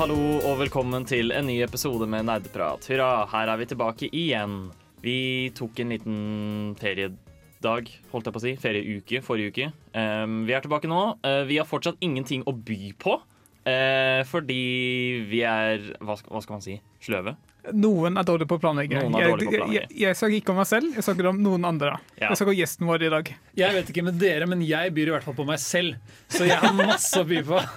Hallo og velkommen til en ny episode med Nerdeprat. Hurra, her er vi tilbake igjen. Vi tok en liten feriedag, holdt jeg på å si. Ferieuke forrige uke. Um, vi er tilbake nå. Uh, vi har fortsatt ingenting å by på. Uh, fordi vi er hva hva skal man si sløve. Noen er dårlige på å planlegge. Jeg, jeg, jeg snakker ikke om meg selv, jeg snakker om noen andre. Ja. Jeg snakker om gjesten vår i dag. Jeg vet ikke med dere, men jeg byr i hvert fall på meg selv. Så jeg har masse å by på.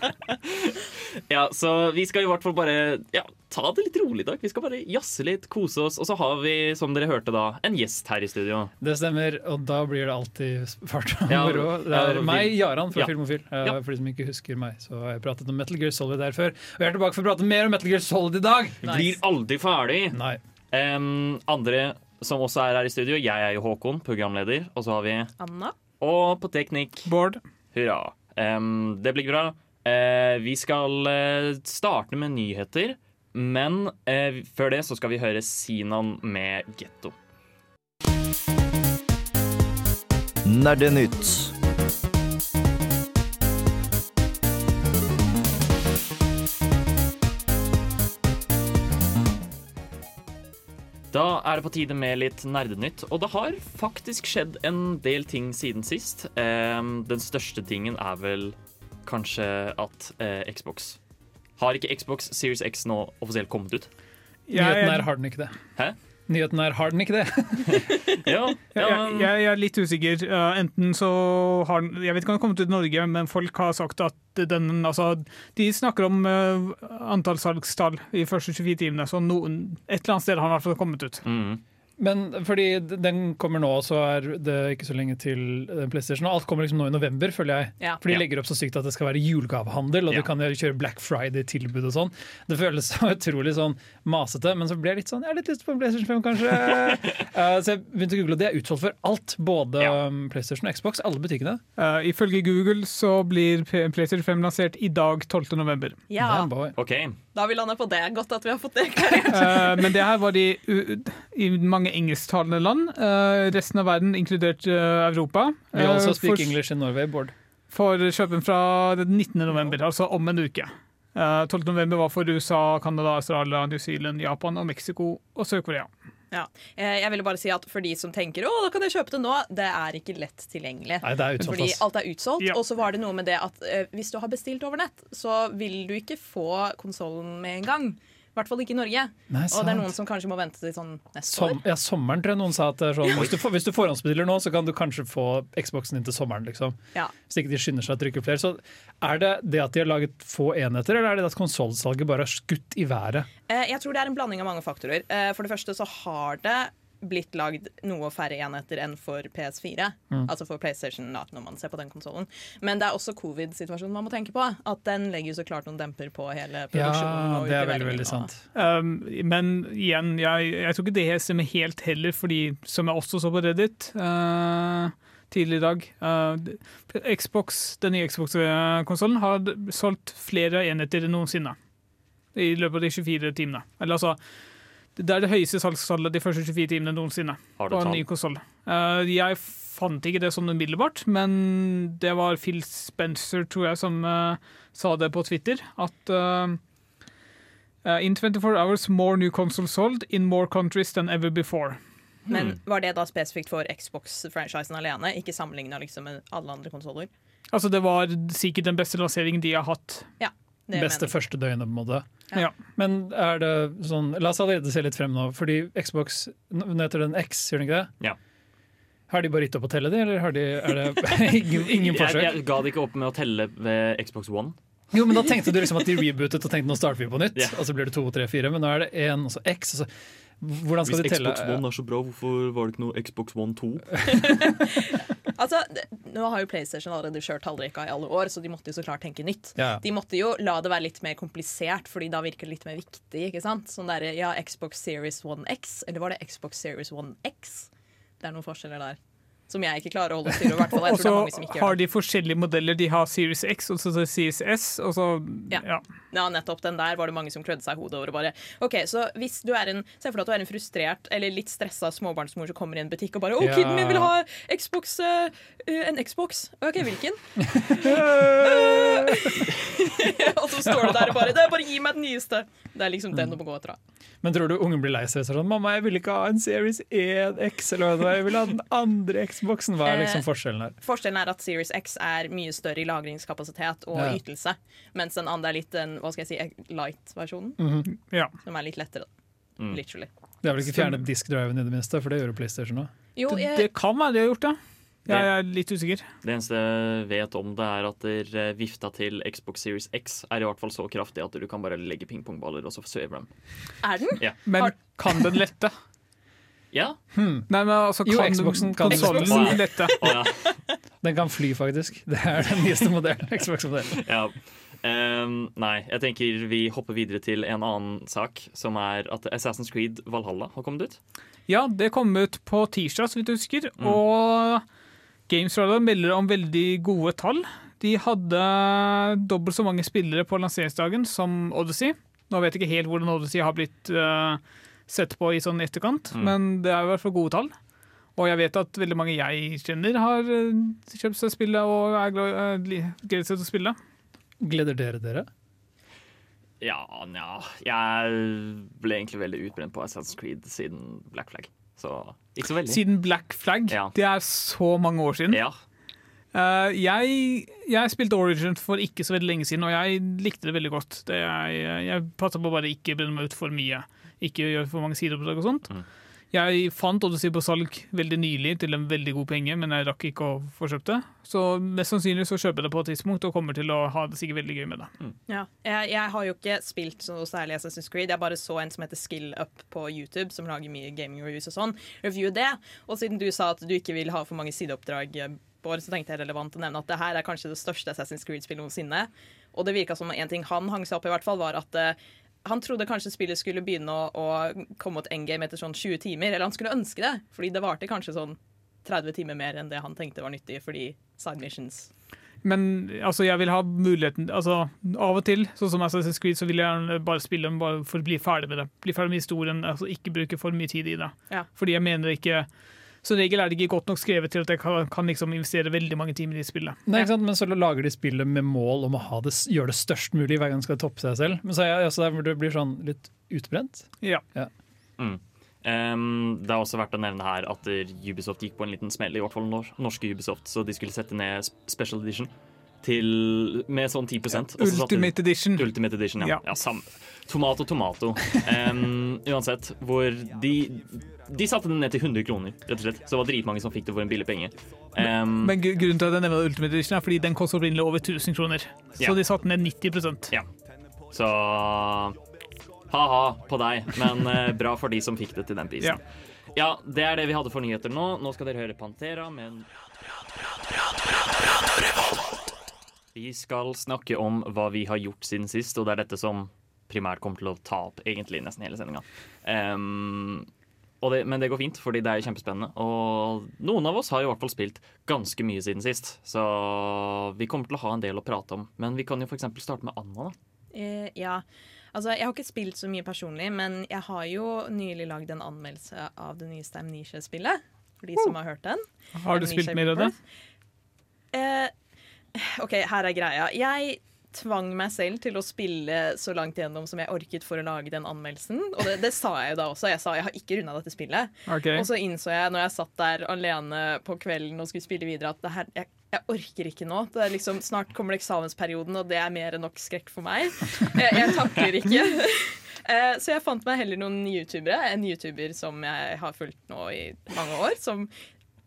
Ja, Så vi skal i hvert fall bare ja, ta det litt rolig i dag. Vi skal bare jazze litt, kose oss. Og så har vi, som dere hørte da, en gjest her i studio. Det stemmer, og da blir det alltid fart og Ja, moro. Det er ja, meg, Jaran fra ja. Filmofil. Eh, Ja. For de som ikke husker meg, så har jeg pratet om Metal Gear Solid der før. Og jeg er tilbake for å prate mer om Metal Gear Solid i dag. Vi blir aldri ferdig. Nei. Um, andre som også er her i studio, jeg er jo Håkon, programleder. Og så har vi Anna. Og på teknikk, Bård. hurra. Um, det blir bra. Uh, vi skal uh, starte med nyheter. Men uh, før det så skal vi høre Sinan med Getto. Nerdenytt. Da er det på tide med litt nerdenytt, og det har faktisk skjedd en del ting siden sist. Den største tingen er vel kanskje at eh, Xbox Har ikke Xbox Series X nå offisielt kommet ut? Nyheten er har den ikke det. Hæ? Nyheten er har den ikke det. Ja, ja Jeg, men, jeg, jeg er litt usikker. Uh, enten så har den Jeg vet ikke om den har kommet ut i Norge, men folk har sagt at den Altså, de snakker om uh, antall salgstall i første 24 timene, så noen, et eller annet sted har den i hvert fall kommet ut. mm, Men fordi den kommer nå, så er det ikke så lenge til den PlayStation. Og alt kommer liksom nå i november, føler jeg. Ja. For de legger opp så sykt at det skal være julegavehandel, og Ja. du kan kjøre Black Friday-tilbud og sånn. Det føles så utrolig sånn masete, men så ble jeg litt sånn Jeg har litt lyst på en PlayStation 5, kanskje. uh, så jeg begynte å google, og det er utsolgt for alt. Både Ja. um, PlayStation og Xbox, alle butikkene. Uh, ifølge Google så blir PlayStation 5 lansert i dag, 12. november. Ja, Okay. Da OK. da vi landa på det. Godt at vi har fått det klarert. Uh, men det her var de i mange engelsktalende land. Uh, resten av verden, inkludert uh, Europa. We also uh, speak for, English in Norway, Bård. For kjøpen fra den 19. november, altså om en uke. Eh, 12. november var for USA, Canada, Australia, New Zealand, Japan og Mexico og Sør-Korea. Ja. Eh, Jeg ville bare si at For de som tenker å, da kan jeg kjøpe det nå, det er ikke lett tilgjengelig. Nei, det er utsolgt. Fordi alt er utsolgt. Ja. Og så var det noe med det at eh, hvis du har bestilt over nett, så vil du ikke få konsollen med en gang. I hvert fall ikke i Norge. Nei, Og det er noen som kanskje må vente til sånn neste Som, år. ja, sommeren tror jeg noen sa at det er sånn Hvis du, får, hvis du forhåndsbestiller nå, så kan du kanskje få Xboxen din til sommeren. liksom Ja. Hvis ikke de skynder seg å trykke flere. Så Er det det at de har laget få enheter, eller er det at konsollsalget bare har skutt i været? Eh, Jeg tror det er en blanding av mange faktorer. Eh, For det første så har det blitt lagd noe færre enheter enn for PS4. Mm. Altså for PlayStation når man ser på den konsollen. Men det er også covid-situasjonen man må tenke på. At den legger jo så klart noen demper på hele produksjonen. Ja, det er veldig, veldig sant. Um, men igjen, jeg, jeg tror ikke det stemmer helt heller, fordi som jeg også så på Reddit uh, tidligere i dag uh, Xbox, Den nye Xbox-konsollen har solgt flere enheter enn noensinne i løpet av de 24 timene. Eller altså Det er det høyeste salgstallet de første 24 timene noensinne. Har du på en ny konsol. konsoll. Eh, jeg fant ikke det sånn umiddelbart, men det var Phil Spencer, tror jeg, som eh, sa det på Twitter. At eh, in 24 hours more new consoles sold in more countries than ever before. Men var det da spesifikt for Xbox-franchisen alene? Ikke sammenligna liksom med alle andre konsoller? Altså, det var sikkert den beste lanseringen de har hatt. Det Beste mener første døgnet, på en måte. Ja. Men er det sånn La oss allerede se litt frem nå, fordi Xbox Nå heter den X, gjør den ikke det? Ja. Har de bare gitt opp å telle de, eller har de, er det ingen, ingen forsøk? jeg ga det ikke opp med å telle ved Xbox One. Jo, men da tenkte du liksom at de rebootet og tenkte nå starter vi på nytt, Ja. og så blir det to, tre, fire, men nå er det én, og så X, og så Hvordan skal Hvis de telle? Xbox One er så bra, hvorfor var det ikke noe Xbox One 2? Altså, nå har jo PlayStation allerede kjørt tallrekka i alle år, så de måtte jo så klart tenke nytt. Ja. De måtte jo la det være litt mer komplisert, Fordi da virker det litt mer viktig. ikke sant? Sånn der, ja, Xbox Series One X, eller var det Xbox Series One X? Det er noen forskjeller der. Som jeg ikke klarer å holde styr over. Og så har de forskjellige modeller. De har Series X og så Series S, og så Ja. ja. Ja, nettopp den der var det mange som klødde seg i hodet over. og bare, ok, så hvis du er en, Se for deg at du er en frustrert eller litt stressa småbarnsmor som kommer i en butikk og bare 'Å, Ja. kiden min vil ha Xbox, eh, en Xbox'. OK, hvilken? og så står du der og bare 'Det er bare gi meg den nyeste'. Det er liksom den du må gå etter. Men tror du ungen blir lei seg sånn 'Mamma, jeg vil ikke ha en Series 1X', eller hva det var, jeg vil ha den andre Xboxen. Hva er liksom Eh, forskjellen her? Forskjellen er at Series X er mye større i lagringskapasitet og Ja. ytelse, mens den andre er litt den hva skal jeg si, light-versjonen, ja. som er litt lettere. Mm. Literally. Det er vel ikke fjernet diskdriven i det minste, for det gjør jo PlayStation òg. Jo, Det, jeg, det kan være de har gjort det. Jeg er litt usikker. Det eneste jeg vet om det, er at der, eh, vifta til Xbox Series X er i hvert fall så kraftig at du kan bare legge pingpongballer, og så svever dem. er den? Men kan den lette? Ja. Nei, men altså, Jo, kan Xboxen kan konsollen Xboxen. dette. Oh, ja. Den kan fly, faktisk. Det er den nyeste modellen. Xbox-modellen. ja. Um, nei, jeg tenker vi hopper videre til en annen sak, som er at Assassin's Creed Valhalla har kommet ut. Ja, det kom ut på tirsdag, så vidt jeg husker. Og Games Radio melder om veldig gode tall. De hadde dobbelt så mange spillere på lanseringsdagen som Odyssey. Nå vet jeg ikke helt hvordan Odyssey har blitt eh, sett på i sånn etterkant, Mm. men det er i hvert fall gode tall. Og jeg vet at veldig mange jeg kjenner, har eh, kjøpt seg spillet og er gleder seg til å spille. Gleder dere dere? Ja, nja Jeg ble egentlig veldig utbrent på Assassin's Creed siden Black Flag. Så ikke så veldig. Siden Black Flag. Ja. Det er så mange år siden. Ja. Uh, jeg, jeg spilte Origin for ikke så veldig lenge siden, og jeg likte det veldig godt. Det jeg jeg passa på å bare ikke brenne meg ut for mye. Ikke gjør for mange sideoppdrag og sånt. Mm. Jeg fant Odyssey på salg veldig nylig til en veldig god penge, men jeg rakk ikke å få kjøpt det. Så mest sannsynlig så kjøper jeg det på et tidspunkt og kommer til å ha det sikkert veldig gøy med det. Ja. Jeg, jeg har jo ikke spilt noe særlig Assassin's Creed. Jeg bare så en som heter Skill Up på YouTube, som lager mye gaming reviews og sånn. Review det. Og siden du sa at du ikke vil ha for mange sideoppdrag på året, så tenkte jeg relevant å nevne at det her er kanskje det største Assassin's Creed-spillet noensinne. Og det virka som en ting han hang seg opp i, hvert fall, var at eh, han trodde kanskje spillet skulle begynne å, å komme mot endgame etter sånn 20 timer. Eller han skulle ønske det, fordi det varte kanskje sånn 30 timer mer enn det han tenkte var nyttig, fordi side missions. Men altså, jeg vil ha muligheten altså, Av og til, sånn som Assassin's Creed, så vil jeg bare spille den bare for å bli ferdig med det. Bli ferdig med historien, altså ikke bruke for mye tid i det. Ja. Fordi jeg mener ikke Som regel er det ikke godt nok skrevet til at jeg kan, kan liksom investere veldig mange timer i spillet. Nei, ikke sant? Men så lager de spillet med mål om å ha det, gjøre det størst mulig hver gang de skal toppe seg selv. Men så er jeg, altså, det blir sånn litt utbrent. Ja. Mm. Um, det har også vært å nevne her at Ubisoft gikk på en liten smell, i hvert fall nor norske Ubisoft, så de skulle sette ned Special Edition til, med sånn 10 og så satte Ultimate Edition. Ultimate Edition, ja. Ja. ja sam tomato, tomato. Um, uansett, hvor de De satte den ned til 100 kroner, rett og slett. Så det var dritmange som fikk det for en billig penge. Um, Men men, grunnen til at jeg nevner Ultimate Edition er fordi den kostet opprinnelig over 1000 kroner. Så Ja. de satte ned 90% Ja. Så ha-ha på deg, men uh, bra for de som fikk det til den prisen. Ja. Ja, det er det vi hadde for nyheter nå. Nå skal dere høre Pantera, men Vi skal snakke om hva vi har gjort siden sist, og det er dette som primært kommer til å ta opp egentlig nesten hele sendinga. men det går fint, fordi det er kjempespennende. Og noen av oss har i hvert fall spilt ganske mye siden sist, så vi kommer til å ha en del å prate om. Men vi kan jo f.eks. starte med Anna. da. Eh, ja. Altså, jeg har ikke spilt så mye personlig, men jeg har jo nylig lagd en anmeldelse av det nyeste Amnesia-spillet. For de som har hørt den. Har du Amnesia spilt mer av det? Eh, OK, her er greia. Jeg tvang meg selv til å spille så langt gjennom som jeg orket for å lage den anmeldelsen. Og det, det sa jeg jo da også. Jeg sa jeg har ikke runda dette spillet. Okay. Og så innså jeg når jeg satt der alene på kvelden og skulle spille videre, at det her, jeg, jeg orker ikke nå. Det er liksom, snart kommer eksamensperioden, og det er mer enn nok skrekk for meg. Jeg, jeg takler ikke. Eh, Så jeg fant meg heller noen youtubere. En youtuber som jeg har fulgt nå i mange år, som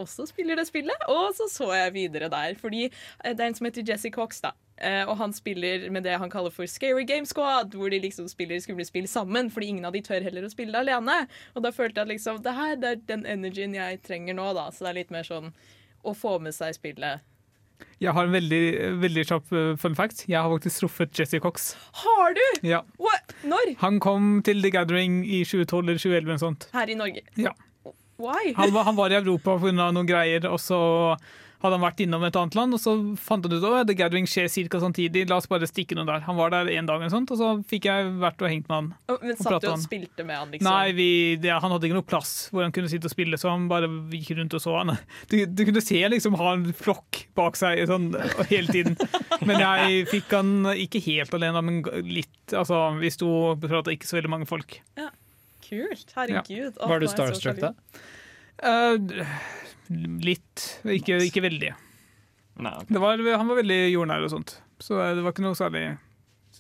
også spiller det spillet. Og så så jeg videre der, fordi eh, det er en som heter Jesse Cox, da. Eh, og han spiller med det han kaller for Scary Game Squad, hvor de liksom spiller skumle spill sammen, fordi ingen av de tør heller å spille det alene. Og da følte jeg at liksom, det her det er den energien jeg trenger nå, da. Så det er litt mer sånn å få med seg spillet. Jeg har en veldig, veldig kjapp uh, fun fact. Jeg har faktisk truffet Jesse Cox. Har du?! Ja. Når? Han kom til The Gathering i 2012 eller 2011. eller noe sånt. Her i Norge. Ja. Han var, han var i Europa pga. noen greier, og så hadde han vært innom et annet land, og så fant han ut at The Gathering skjer ca. samtidig, la oss bare stikke noe der. Han var der en dag, og, sånt, og så fikk jeg vært og hengt med han. Oh, men Satt du og spilte med han, liksom? Nei, vi, ja, han hadde ikke noe plass hvor han kunne sitte og spille, så han bare gikk rundt og så han. Du, du kunne se liksom ha en flokk bak seg sånn, hele tiden. Men jeg fikk han ikke helt alene, men litt. Altså, vi sto og prata ikke så veldig mange folk. Kult. Herregud. Ja. Var du starstruck da? Uh, litt. Ikke, ikke veldig. Nei, ok. Det var, han var veldig jordnær og sånt, så det var ikke noe særlig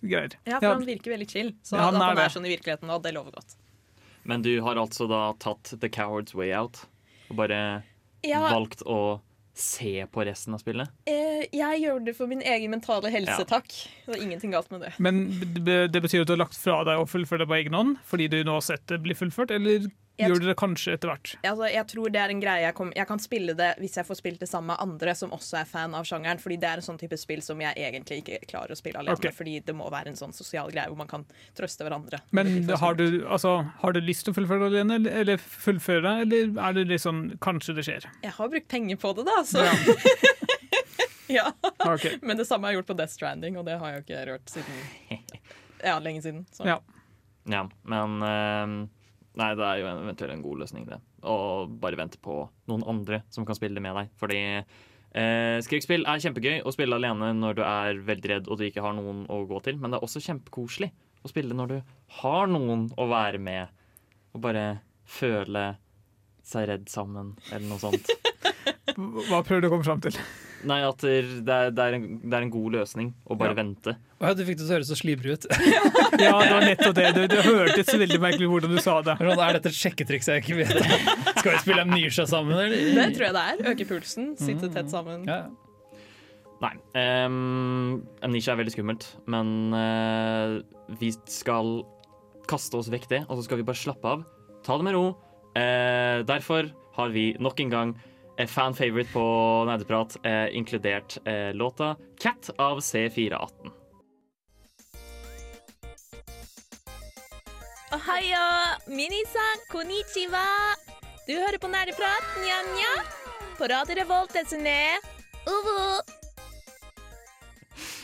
greier. Ja, for han virker veldig chill. Så Ja, han er han er sånn i virkeligheten nå, det lover godt. Men du har altså da tatt The Coward's Way Out og bare Ja, valgt å se på resten av spillet? eh, jeg gjør det for min egen mentale helse, Ja. takk. Det er ingenting galt med det. Men det, betyr at du har lagt fra deg å fullføre det på egen hånd fordi du nå har sett det bli fullført, eller Jeg gjør det kanskje etter hvert? Altså, jeg tror det er en greie jeg, kom, jeg kan spille det hvis jeg får spilt det sammen med andre som også er fan av sjangeren, fordi det er en sånn type spill som jeg egentlig ikke klarer å spille alene. Okay. Fordi det må være en sånn sosial greie hvor man kan trøste hverandre. Men har du, altså, har du lyst til å fullføre det alene, eller, fullføre, eller er det litt sånn kanskje det skjer? Jeg har brukt penger på det, da, så ja. Ok. Men det samme har jeg gjort på Death Stranding, og det har jeg jo ikke rørt siden Ja, lenge siden. Så. Ja. Ja, men eh, Nei, det er jo eventuelt en god løsning, det. Å bare vente på noen andre som kan spille det med deg. Fordi eh, skrekkspill er kjempegøy å spille alene når du er veldig redd og du ikke har noen å gå til, men det er også kjempekoselig å spille når du har noen å være med og bare føle seg redd sammen, eller noe sånt. Hva prøver du å komme fram til? Nei, at det er, det er, en, det er en god løsning å bare Ja. vente. Ja, du fikk det til å høres så slibrig ut. Ja, det var nettopp det. Det, det hørtes så veldig merkelig hvordan du sa det. Er dette et sjekketriks jeg ikke vet om? Skal vi spille Amnesia sammen, eller? Det tror jeg det er. Øke pulsen, sitte tett sammen. Ja. Nei. Um, Amnesia er veldig skummelt, men uh, vi skal kaste oss vekk det, og så skal vi bare slappe av. Ta det med ro. Uh, derfor har vi nok en gang fan favorite på Nerdeprat, eh, inkludert eh, låta 'Cat' av C418. Ohayo, minisan, konnichiwa. Du hører på Nerdeprat, nja-nja. På Radio Revolt, desune. Uvu.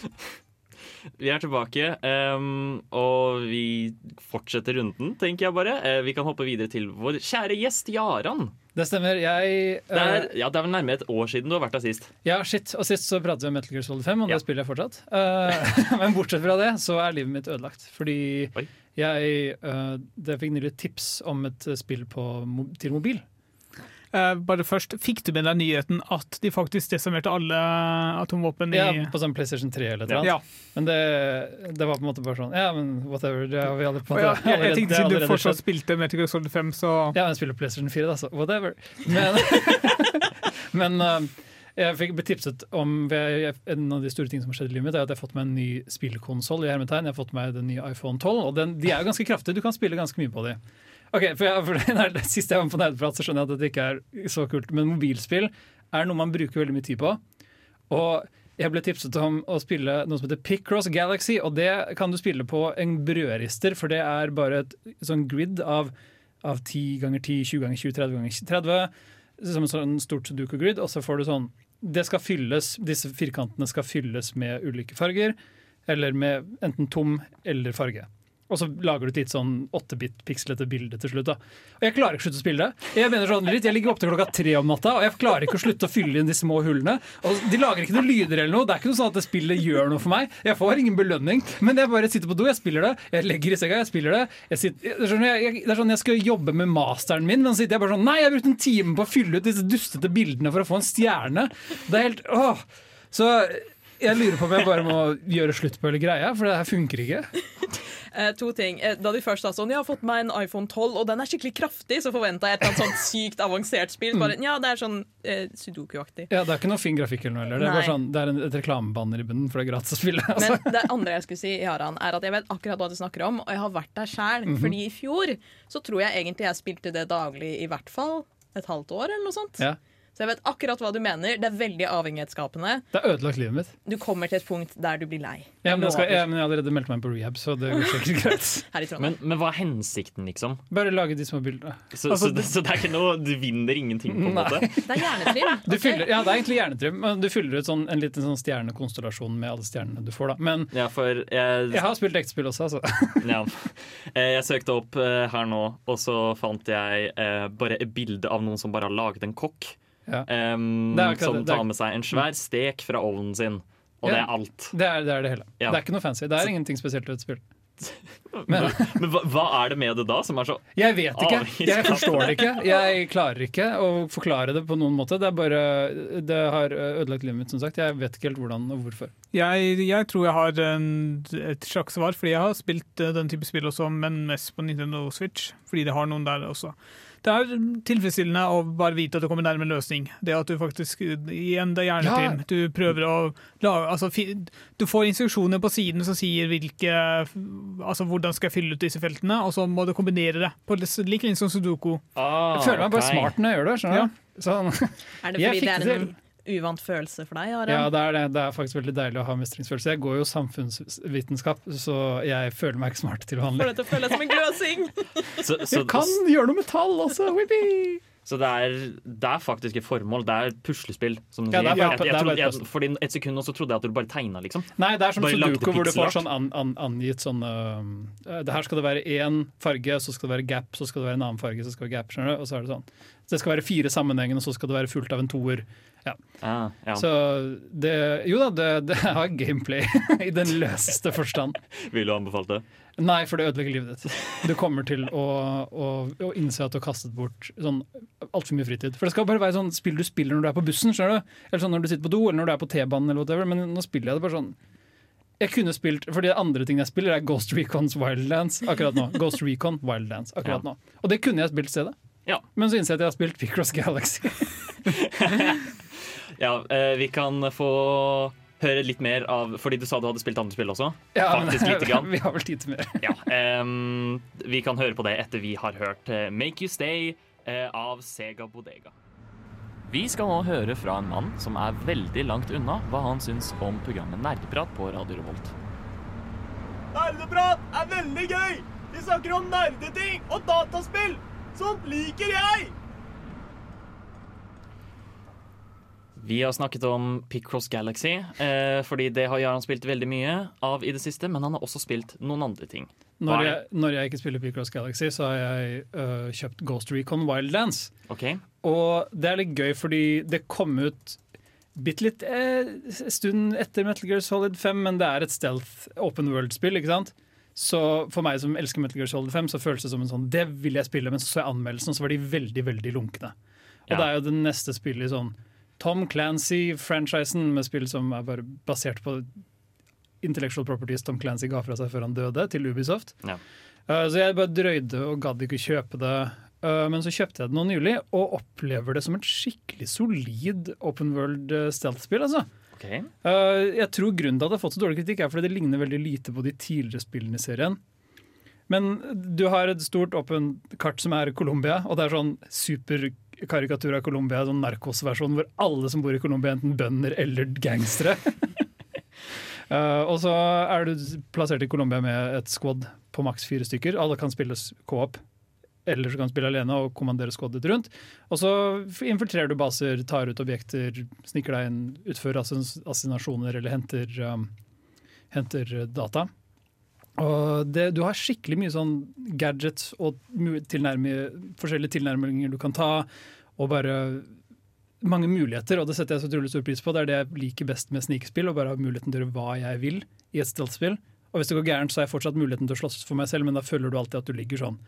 Vi er tilbake, um, og vi fortsetter runden, tenker jeg bare. Eh, vi kan hoppe videre til vår kjære gjest Jaran. Det stemmer. Jeg Det er, eh, ja, det er vel nærmere et år siden du har vært der sist. Ja, shit. Og sist så pratet vi om Metal Gear Solid 5, og Ja. det spiller jeg fortsatt. Uh, men bortsett fra det, så er livet mitt ødelagt. Fordi Oi. jeg, uh, det fikk nylig tips om et spill på, til mobil. Eh, bare først, Fikk du med deg nyheten at de faktisk desarmerte alle atomvåpen i Ja, på sånn PlayStation 3 eller noe. Ja. Men det, det var på en måte bare sånn Ja, men whatever. Det har vi alle på en Ja, måte jeg, jeg allerede- tenkte Siden du fortsatt skjedd. spilte Metal Gear Solid 5, så Ja, men jeg spiller PlayStation 4, da, så whatever. Men, men eh, jeg fikk betipset om En av de store tingene som har skjedd i livet mitt, er at jeg har fått meg en ny spillkonsoll. i hermetegn. Jeg har fått meg den nye iPhone 12, og den, de er jo ganske kraftige. Du kan spille ganske mye på de. Ok, for, jeg, for det det, Sist jeg var på Nerdeprat, så skjønner jeg at dette ikke er så kult. Men mobilspill er noe man bruker veldig mye tid på. Og jeg ble tipset om å spille noe som heter Picross Galaxy, og det kan du spille på en brødrister, for det er bare et sånn grid av, av 10 ganger 10, 20 ganger 20, 30 ganger 30, som et sånn stort sudoku-grid, og så får du sånn det skal fylles, Disse firkantene skal fylles med ulike farger, eller med enten tom eller farge. Og så lager du et litt sånn 8-bit-pikslete bilde til slutt. da. Og Jeg klarer ikke å slutte å spille det. Jeg mener sånn litt, jeg ligger opp til klokka tre om natta, og jeg klarer ikke å slutte å fylle inn de små hullene. Og De lager ikke noen lyder eller noe. Det er ikke noe sånn at det spillet gjør noe for meg. Jeg får ingen belønning. Men jeg bare sitter på do, jeg spiller det, jeg legger i senga, jeg spiller det. Jeg sitter, det, er sånn, jeg, det er sånn jeg skal jobbe med masteren min, men så sitter jeg bare sånn Nei, jeg har brukt en time på å fylle ut disse dustete bildene for å få en stjerne. Det er helt åh. Så jeg lurer på om jeg bare må gjøre slutt på hele greia, for det her funker ikke. Eh, to ting. Eh, da de først sa sånn Jeg har fått meg en iPhone 12, og den er skikkelig kraftig, så forventa jeg et eller annet sånt sykt avansert spill. Bare, ja, det er sånn eh, Sudoku-aktig. Ja, Det er ikke noe fin grafikk eller noe heller. Det er, bare sånn, det er en, et reklamebanner i bunnen, for det er gratis å spille. Altså. Men det andre jeg skulle si, Jaran, er at jeg vet akkurat hva du snakker om, og jeg har vært der sjæl. Mhm. Fordi i fjor så tror jeg egentlig jeg spilte det daglig i hvert fall et halvt år, eller noe sånt. Ja. Så jeg vet akkurat hva du mener. Det er veldig avhengighetsskapende. Det har ødelagt livet mitt. Du kommer til et punkt der du blir lei. Ja, men, skal, ja, men jeg har allerede meldt meg på rehab, så det går sikkert greit. Her i Men, men hva er hensikten, liksom? Bare lage de små bildene. Så, Altså, så, det, så det er ikke noe Du vinner ingenting, på en måte? Det er hjernetrim. Du fyller, ja, det er egentlig hjernetrim. men Du fyller ut sånn, en liten sånn stjernekonstellasjon med alle stjernene du får. da Men Ja, for jeg, jeg har spilt ektespill også, altså. ja. Eh, jeg søkte opp eh, her nå, og så fant jeg eh, bare et bilde av noen som bare har laget en kokk. Ja. akkurat som det. Det tar med seg en svær stek fra ovnen sin. Og Ja. det er alt. Det er det, er det hele. Ja. Det er ikke noe fancy. Det er ingenting spesielt ved et spill. Men, men hva, hva er det med det da som er så Jeg vet ikke. Jeg forstår det ikke. Jeg klarer ikke å forklare det på noen måte. Det er bare Det har ødelagt livet mitt, som sagt. Jeg vet ikke helt hvordan og hvorfor. Jeg, jeg tror jeg har en, et slags svar, fordi jeg har spilt eh, den type spill også, men mest på Nintendo Switch. Fordi det har noen der også. Det er tilfredsstillende å bare vite at du kommer nærme en løsning. Det at du faktisk Igjen, det er hjernetrim. Du prøver å lage altså, Du får instruksjoner på siden som sier hvilke Altså hvordan skal jeg fylle ut disse feltene, og så må du kombinere det. På lik linje som Sudoku. ah, Jeg føler meg bare okay. smart når jeg gjør det. skjønner du? Sånn. Er det fordi det er en uvant følelse for deg? Aran? Ja, det er det. Det er faktisk veldig deilig å ha mestringsfølelse. Jeg går jo samfunnsvitenskap, så jeg føler meg ikke smart til Får deg det til å føles som en gløsing! Så, så, Jeg kan gjøre noe metall også! Whippy! så det, er, det er faktisk et formål. Det er puslespill, som du Ja, er sier. bare- Jeg, jeg, trodde, jeg, fordi et sekund nå så trodde jeg at du bare tegna, liksom. Nei, det er som Sudoku, hvor du får sånn an, an, angitt sånn uh, Det her skal det være én farge, så skal det være gap, så skal det være en annen farge, så skal det være gap. skjønner du? Og så er det sånn. Så det skal være fire sammenhengende, og så skal det være fullt av en toer. Ah, ja. Så det Jo da, det, det har gameplay i den løseste forstand. Vil du anbefale det? Nei, for det ødelegger livet ditt. Du kommer til å, å, å innse at du har kastet bort sånn altfor mye fritid. For det skal bare være sånn spill du spiller når du er på bussen, skjønner du? Eller sånn når du sitter på do, eller når du er på T-banen, eller whatever. Men nå spiller jeg det bare sånn jeg kunne spilt, for de andre tingene jeg spiller, er Ghost Recons Wildlands akkurat nå. Ghost Recon Wildlands akkurat Ja. nå. Og det kunne jeg spilt stedet. Ja. Men så innser jeg at jeg har spilt Picross Galaxy. Ja, eh, vi kan få høre litt mer av Fordi du sa du hadde spilt andre spill også. Ja, Faktisk lite grann. Vi har vel tid til mer. Ja, um, vi kan høre på det etter vi har hørt eh, Make You Stay eh, av Sega Bodega. Vi skal nå høre fra en mann som er veldig langt unna hva han syns om programmet Nerdeprat på Radio Revolt. Nerdeprat er veldig gøy! Vi snakker om nerdeting og dataspill! Sånt liker jeg! Vi har snakket om Picross Galaxy, eh, fordi det har Jaran spilt veldig mye av i det siste, men han har også spilt noen andre ting. Når jeg, når jeg ikke spiller Picross Galaxy, så har jeg øh, kjøpt Ghost Recon Wildlands. Ok? Og det er litt gøy fordi det kom ut bitte litt eh, stund etter Metal Gear Solid 5, men det er et stealth open world-spill, ikke sant? Så for meg som elsker Metal Gear Solid 5, så føles det som en sånn Det vil jeg spille, men så så jeg anmeldelsen, og så var de veldig, veldig lunkne. Og Ja. det er jo det neste spillet i sånn Tom Clancy-franchisen, med spill som er bare basert på intellectual properties Tom Clancy ga fra seg før han døde, til Ubisoft. Ja. Uh, så jeg bare drøyde og gadd ikke kjøpe det. Uh, men så kjøpte jeg det nå nylig, og opplever det som et skikkelig solid open world uh, stealth-spill. altså. Ok. Uh, jeg tror Grunnen til at det har fått så dårlig kritikk, er fordi det ligner veldig lite på de tidligere spillene i serien. Men du har et stort åpent kart som er Colombia, og det er sånn superkarikatur av Colombia, sånn narkosversjon hvor alle som bor i Colombia enten bønder eller gangstere. Uh, og så er du plassert i Colombia med et squad på maks fire stykker. Alle kan spilles co-op, eller så kan du spille alene og kommandere squadet rundt. Og så infiltrerer du baser, tar ut objekter, sniker deg inn, utfører assinasjoner eller henter, um, henter data. Det, du har skikkelig mye sånn gadgets og tilnærme, forskjellige tilnærminger du kan ta, og bare mange muligheter, og det setter jeg så utrolig stor pris på. Det er det jeg liker best med snikspill, å bare ha muligheten til å gjøre hva jeg vil i et stealth-spill. Og hvis det går gærent, så har jeg fortsatt muligheten til å slåss for meg selv, men da føler du alltid at du ligger sånn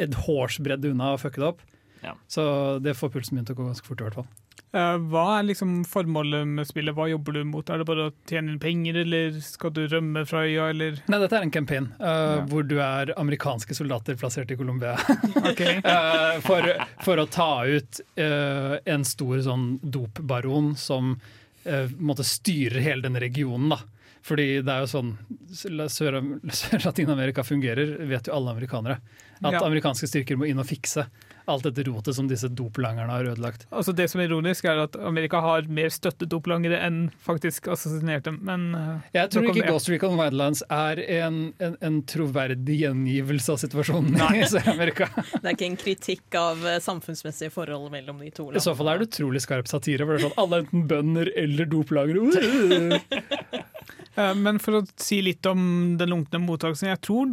et hårsbredd unna å fucke det opp. Ja. Så det får pulsen min til å gå ganske fort, i hvert fall. Eh, hva er liksom formålet med spillet? Hva jobber du mot? Er det bare å tjene inn penger, eller skal du rømme fra øya, eller Nei, dette er en campaign eh, hvor du er amerikanske soldater plassert i Colombia. okay. uh, for, for å ta ut uh, en stor sånn dopbaron som uh, måtte styre hele denne regionen. da. Fordi det er jo sånn Sør- Sør-Latin-Amerika fungerer, vet jo alle amerikanere. At Ja. amerikanske styrker må inn og fikse alt dette rotet som disse doplangerne har ødelagt. Altså Det som er ironisk, er at Amerika har mer støttet doplangere enn faktisk assassinerte. Men eh, Jeg tror ikke. Ghost Recon Wildlands er en, en, en troverdig gjengivelse av situasjonen i Sør-Amerika. Det er ikke en kritikk av eh, samfunnsmessige forhold mellom de to landene. I så fall er det utrolig skarp satire. For det er sånn, Alle er enten bønder eller doplangere. Eh, Men for å si litt om den lunkne mottakelsen Jeg tror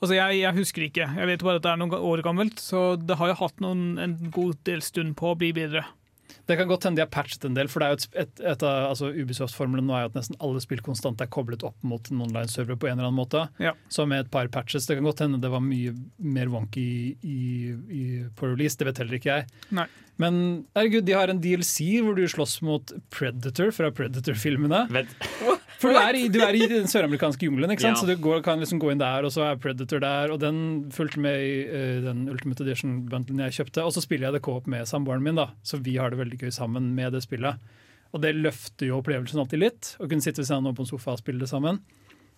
Altså, jeg, jeg husker ikke. Jeg vet bare at det er noen år gammelt, så det har jo hatt noen, en god del stund på å bli bedre. Det kan godt hende de har patchet en del, for det er jo et, et, et av altså Ubisoft-formelen nå er jo at nesten alle spill konstant er koblet opp mot en online-server på en eller annen måte. Ja. Så med et par patches Det kan godt hende det var mye mer wonky i, i, på release, det vet heller ikke jeg. Nei. Men herregud, de har en DLC hvor du slåss mot Predator fra Predator-filmene. Vent, For du er i, du er i den søramerikanske jungelen, ikke sant? Ja. så du går, kan liksom gå inn der, og så er Predator der. Og den fulgte med i uh, den Ultimate Edition-bundlen jeg kjøpte. Og så spiller jeg det co-op med samboeren min, da, så vi har det veldig gøy sammen med det spillet. Og det løfter jo opplevelsen alltid litt, å kunne sitte ved siden av på en sofa og spille det sammen.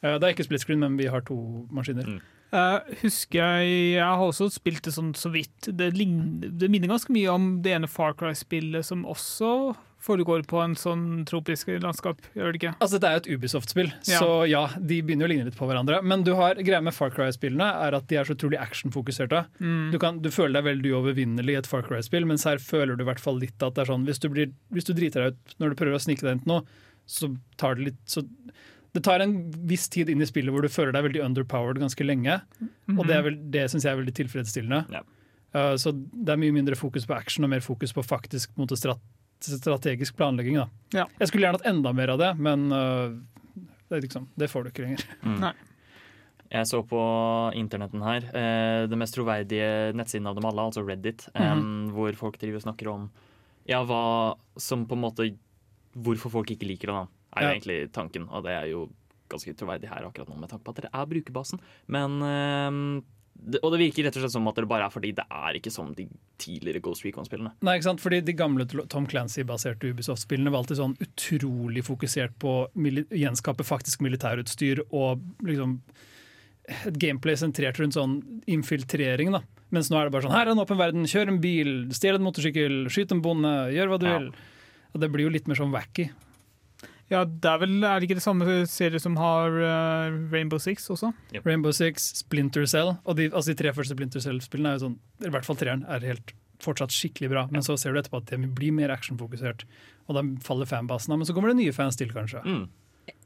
Uh, det er ikke split screen, men vi har to maskiner. Mm. Uh, husker jeg Jeg har også spilt det sånn så vidt. Det, ligner, det minner ganske mye om det ene Far Cry-spillet som også foregår på en sånn tropisk landskap, gjør det ikke? Altså, Det er jo et Ubisoft-spill, Ja. så ja, de begynner å ligne litt på hverandre. Men du har, greia med Far Cry-spillene er at de er så utrolig actionfokuserte. Mm. Du, kan, du føler deg veldig uovervinnelig i et Far Cry-spill, mens her føler du i hvert fall litt at det er sånn hvis du, blir, hvis du driter deg ut når du prøver å snike deg inn til noe, så tar det litt så det tar en viss tid inn i spillet hvor du føler deg veldig underpowered ganske lenge. Og det, er vel, det syns jeg er veldig tilfredsstillende. Ja. Uh, så det er mye mindre fokus på action og mer fokus på faktisk på å måte, strat strategisk planlegging. Da. Ja. Jeg skulle gjerne hatt enda mer av det, men uh, det, liksom, det får du ikke lenger. Nei. Jeg så på internetten her eh, det mest troverdige nettsiden av dem alle, altså Reddit, em, Mhm. hvor folk driver og snakker om ja, hva som på en måte Hvorfor folk ikke liker det, da, er jo Ja. egentlig tanken. Og det er jo ganske troverdig her akkurat nå, med tanke på at dere er brukerbasen. Men det, Og det virker rett og slett som at det bare er fordi det er ikke som de tidligere Ghost Recon-spillene. Nei, ikke sant? Fordi De gamle Tom Clancy-baserte Ubisoft-spillene var alltid sånn utrolig fokusert på å gjenskape faktisk militærutstyr og liksom et gameplay sentrert rundt sånn infiltrering. da. Mens nå er det bare sånn her er en åpen verden, kjør en bil, stjel en motorsykkel, skyt en bonde, gjør hva du Ja. vil. Og Det blir jo litt mer sånn wacky. Ja, det er vel er det ikke det samme serie som har uh, Rainbow Six også? Rainbow Six, Splinter Cell og de, altså de tre første Splinter Cell-spillene er jo sånn, i hvert fall treeren, er helt fortsatt skikkelig bra. Men så ser du etterpå at de blir mer actionfokusert, og da faller fanbasen av. Men så kommer det nye fans til, kanskje. Mm.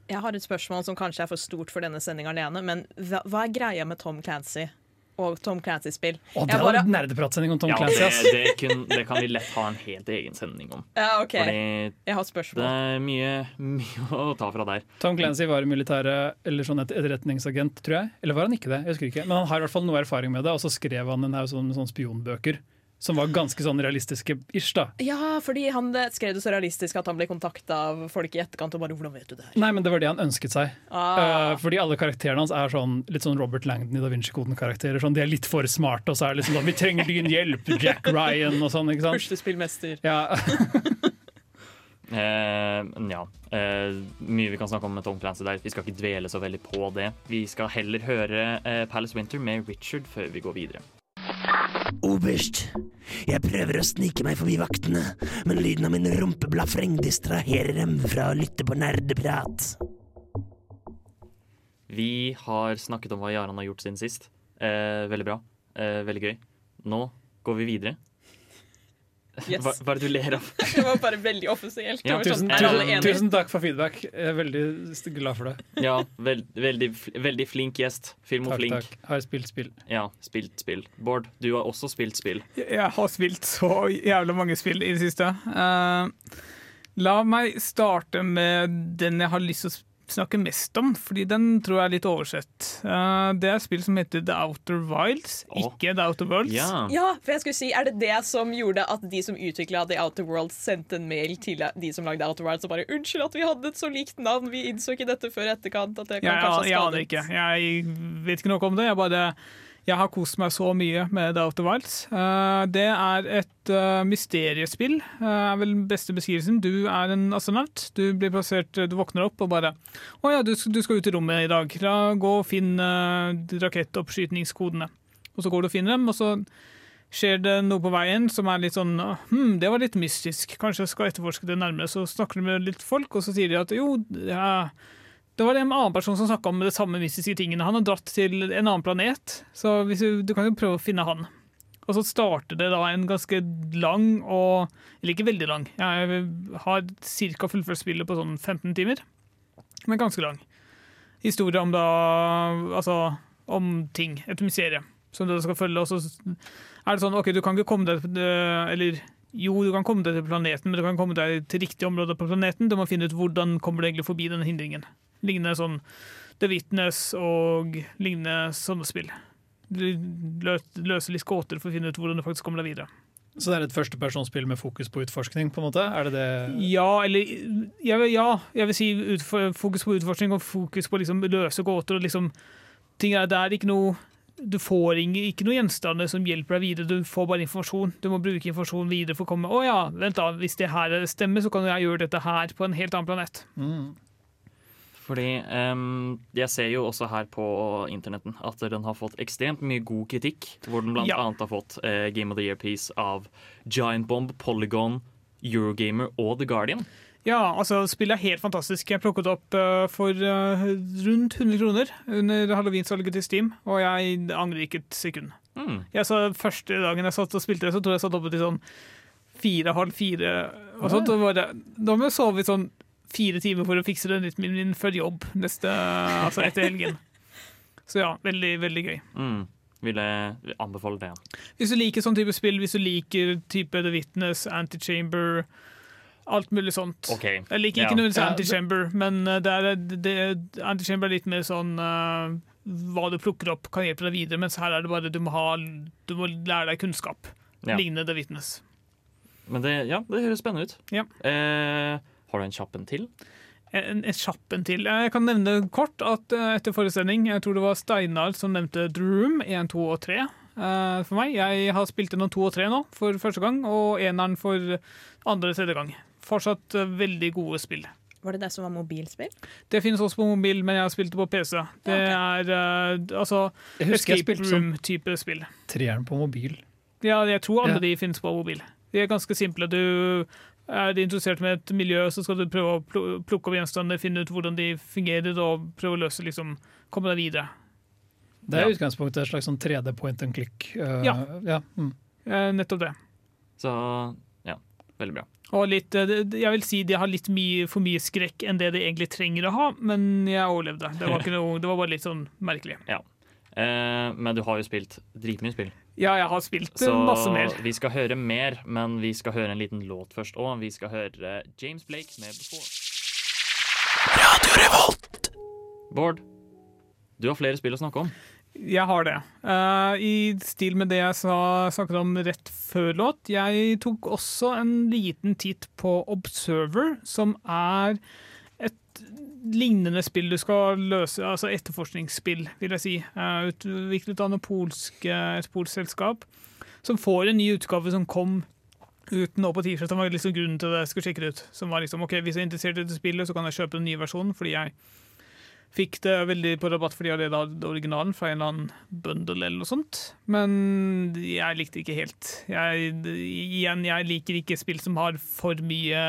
Jeg har et spørsmål som kanskje er for stort for denne sendinga alene, men hva, hva er greia med Tom Clancy og Tom Clancy-spill? Det Jeg var bare- en nerdepratsending om Tom Ja, Clancy. det, det, kun, det kan vi lett ha en helt egen sending om. Ja, OK. Fordi Jeg har spørsmål. det er mye, mye å ta fra der. Tom Clancy var militære, eller sånn et etterretningsagent, tror jeg. Eller var han ikke det? Jeg husker ikke. Men han har i hvert fall noe erfaring med det, og så skrev han en haug sånn, sånn spionbøker. Som var ganske sånn realistiske ish, da. Ja, fordi han skrev det så realistisk at han ble kontakta av folk i etterkant og bare 'Hvordan vet du det her?' Nei, men det var det han ønsket seg. Ah. Uh, fordi alle karakterene hans er sånn litt sånn Robert Langdon i Da Vinci-koden-karakterer. Sånn, de er litt for smarte, og så er det liksom sånn 'Vi trenger din hjelp, Jack Ryan', og sånn. ikke sant? Puslespillmester. Ja, uh, ja. Uh, mye vi kan snakke om med Tom Clancy der. Vi skal ikke dvele så veldig på det. Vi skal heller høre Palace Winter med Richard før vi går videre. Oberst, jeg prøver å snike meg forbi vaktene, men lyden av min rumpeblafreng distraherer dem fra å lytte på nerdeprat. Vi har snakket om hva Jaran har gjort siden sist. Eh, veldig bra. Eh, veldig gøy. Nå går vi videre. Yes. Hva, hva er det du ler av? Det var bare veldig offisielt. Ja, tusen, sånn, tusen, tusen takk for feedback. Jeg er veldig glad for det. Ja, veld, veldig, veldig flink gjest. Takk, Filmoflink. takk. Har spilt spill. Ja, spilt spill. Bård, du har også spilt spill. Jeg har spilt så jævla mange spill i det siste. Uh, la meg starte med den jeg har lyst til å snakke mest om, fordi den tror jeg er litt oversett. Uh, det er et spill som heter The Outer Wilds, oh. ikke The Outer Worlds. Ja. Ja, for jeg skulle si, Er det det som gjorde at de som utvikla The Outer Worlds, sendte en mail til de som lagde Outer Worlds og bare 'Unnskyld at vi hadde et så likt navn, vi innså ikke dette før etterkant'. At det kan ja, kanskje jeg, jeg aner skadet. ikke. Jeg vet ikke noe om det. Jeg, bare, jeg har kost meg så mye med The Outer Wilds. Eh, det er et eh, mysteriespill, eh, er vel den beste beskrivelsen. Du er en astronaut. Du blir plassert, du våkner opp og bare 'Å ja, du, du skal ut i rommet i dag. Da gå og finne uh, rakettoppskytningskodene.' Og så går du og finner dem, og så skjer det noe på veien som er litt sånn hm, det var litt mystisk, kanskje jeg skal etterforske det nærmere. Så snakker du med litt folk, og så sier de at jo, ja, det var en annen person som snakka om det samme mystiske tingene. Han har dratt til en annen planet, så du, du kan jo prøve å finne han. Og så starter det da en ganske lang og Eller ikke veldig lang. Jeg har ca. fullført spillet på sånn 15 timer, men ganske lang. Historie om da Altså om ting. Et mysterium som du skal følge. Og så er det sånn OK, du kan ikke komme deg Eller jo, du kan komme deg til planeten, men du kan komme deg til riktig område på planeten. Du må finne ut hvordan kommer du egentlig forbi denne hindringen. Lignende sånn The Witness og lignende sånne spill. Du løser litt gåter for å finne ut hvordan du faktisk kommer deg videre. Så det er et førstepersonsspill med fokus på utforskning? på en måte? Er det det? Ja, eller jeg vil, Ja, jeg vil si utfor, fokus på utforskning og fokus på liksom løse gåter. og liksom ting er, Det er ikke noe Du får ikke noe gjenstander som hjelper deg videre, du får bare informasjon. Du må bruke informasjon videre for å komme Å ja, vent da, hvis det her stemmer, så kan jeg gjøre dette her på en helt annen planet. Mm. Fordi um, jeg ser jo også her på internetten at den har fått ekstremt mye god kritikk. Hvor den blant Ja. annet har fått uh, Game of the Year-piece av Giant Bomb, Polygon, Eurogamer og The Guardian. Ja, altså spillet er helt fantastisk. Jeg plukket opp uh, for uh, rundt 100 kroner under halloweensalget til Steam, og jeg angrer ikke et sekund. Mm. Jeg så, Første dagen jeg satt og spilte det, så tror jeg jeg satt oppe til sånn fire, halv fire. Og sånt, og bare, da må jeg sove i sånn fire timer for å fikse den rytmen min før jobb neste, altså etter helgen. Så ja, veldig, veldig gøy. Mm. jeg anbefale det. Hvis du liker sånn type spill, hvis du liker type The Witness, Antichamber, alt mulig sånt. Okay. Jeg liker Ja. ikke nødvendigvis Ja, Antichamber, men uh, det er, det, Antichamber er litt mer sånn uh, hva du plukker opp, kan hjelpe deg videre, mens her er det bare du må, ha, du må lære deg kunnskap. Ja. Lignende The Witness. Men det, ja, det høres spennende ut. Ja. Eh, har du en kjapp en til? En, en kjapp en til. Jeg kan nevne kort at uh, etter forestilling, jeg tror det var Steinar som nevnte Droom 1, 2 og 3 uh, for meg. Jeg har spilt gjennom 2 og 3 nå for første gang, og eneren for andre og tredje gang. Fortsatt uh, veldig gode spill. Var det det som var mobilspill? Det finnes også på mobil, men jeg har spilt det på PC. Det er uh, altså Jeg husker escape som room-type spill. treeren på mobil. Ja, jeg tror alle Ja. de finnes på mobil. De er ganske simple. Du er interessert med et miljø, så skal du prøve å plukke opp gjenstander, finne ut hvordan de fungerer, og prøve å løse liksom, komme deg videre. Det er Ja. utgangspunktet et slags sånn 3D point and click. uh, Ja. ja. Mm. Eh, nettopp det. Så ja, veldig bra. Og litt, eh, jeg vil si de har litt mye, for mye skrekk enn det de egentlig trenger å ha, men jeg overlevde. Det var, ikke noe, det var bare litt sånn merkelig. Eh, men du har jo spilt dritmye spill. Ja, jeg har spilt eh, Så masse mer. vi skal høre mer, men vi skal høre en liten låt først òg. Vi skal høre James Blake med 'Before'. Bård, du har flere spill å snakke om. Jeg har det. Uh, I stil med det jeg sa, snakket om rett før låt. Jeg tok også en liten titt på Observer, som er et lignende spill du skal løse, altså etterforskningsspill, vil jeg si. Uh, utviklet av polsk, eh, et polsk selskap, som får en ny utgave som kom ut nå på tirsdag. Som var liksom grunnen til at jeg skulle sjekke det ut. Som var liksom, ok, Hvis jeg er interessert i dette spillet, så kan jeg kjøpe den nye versjonen, fordi jeg Fikk det veldig på rabatt fordi jeg hadde originalen fra en eller annen bundle eller noe sånt. Men jeg likte det ikke helt. Jeg, igjen, jeg liker ikke spill som har for mye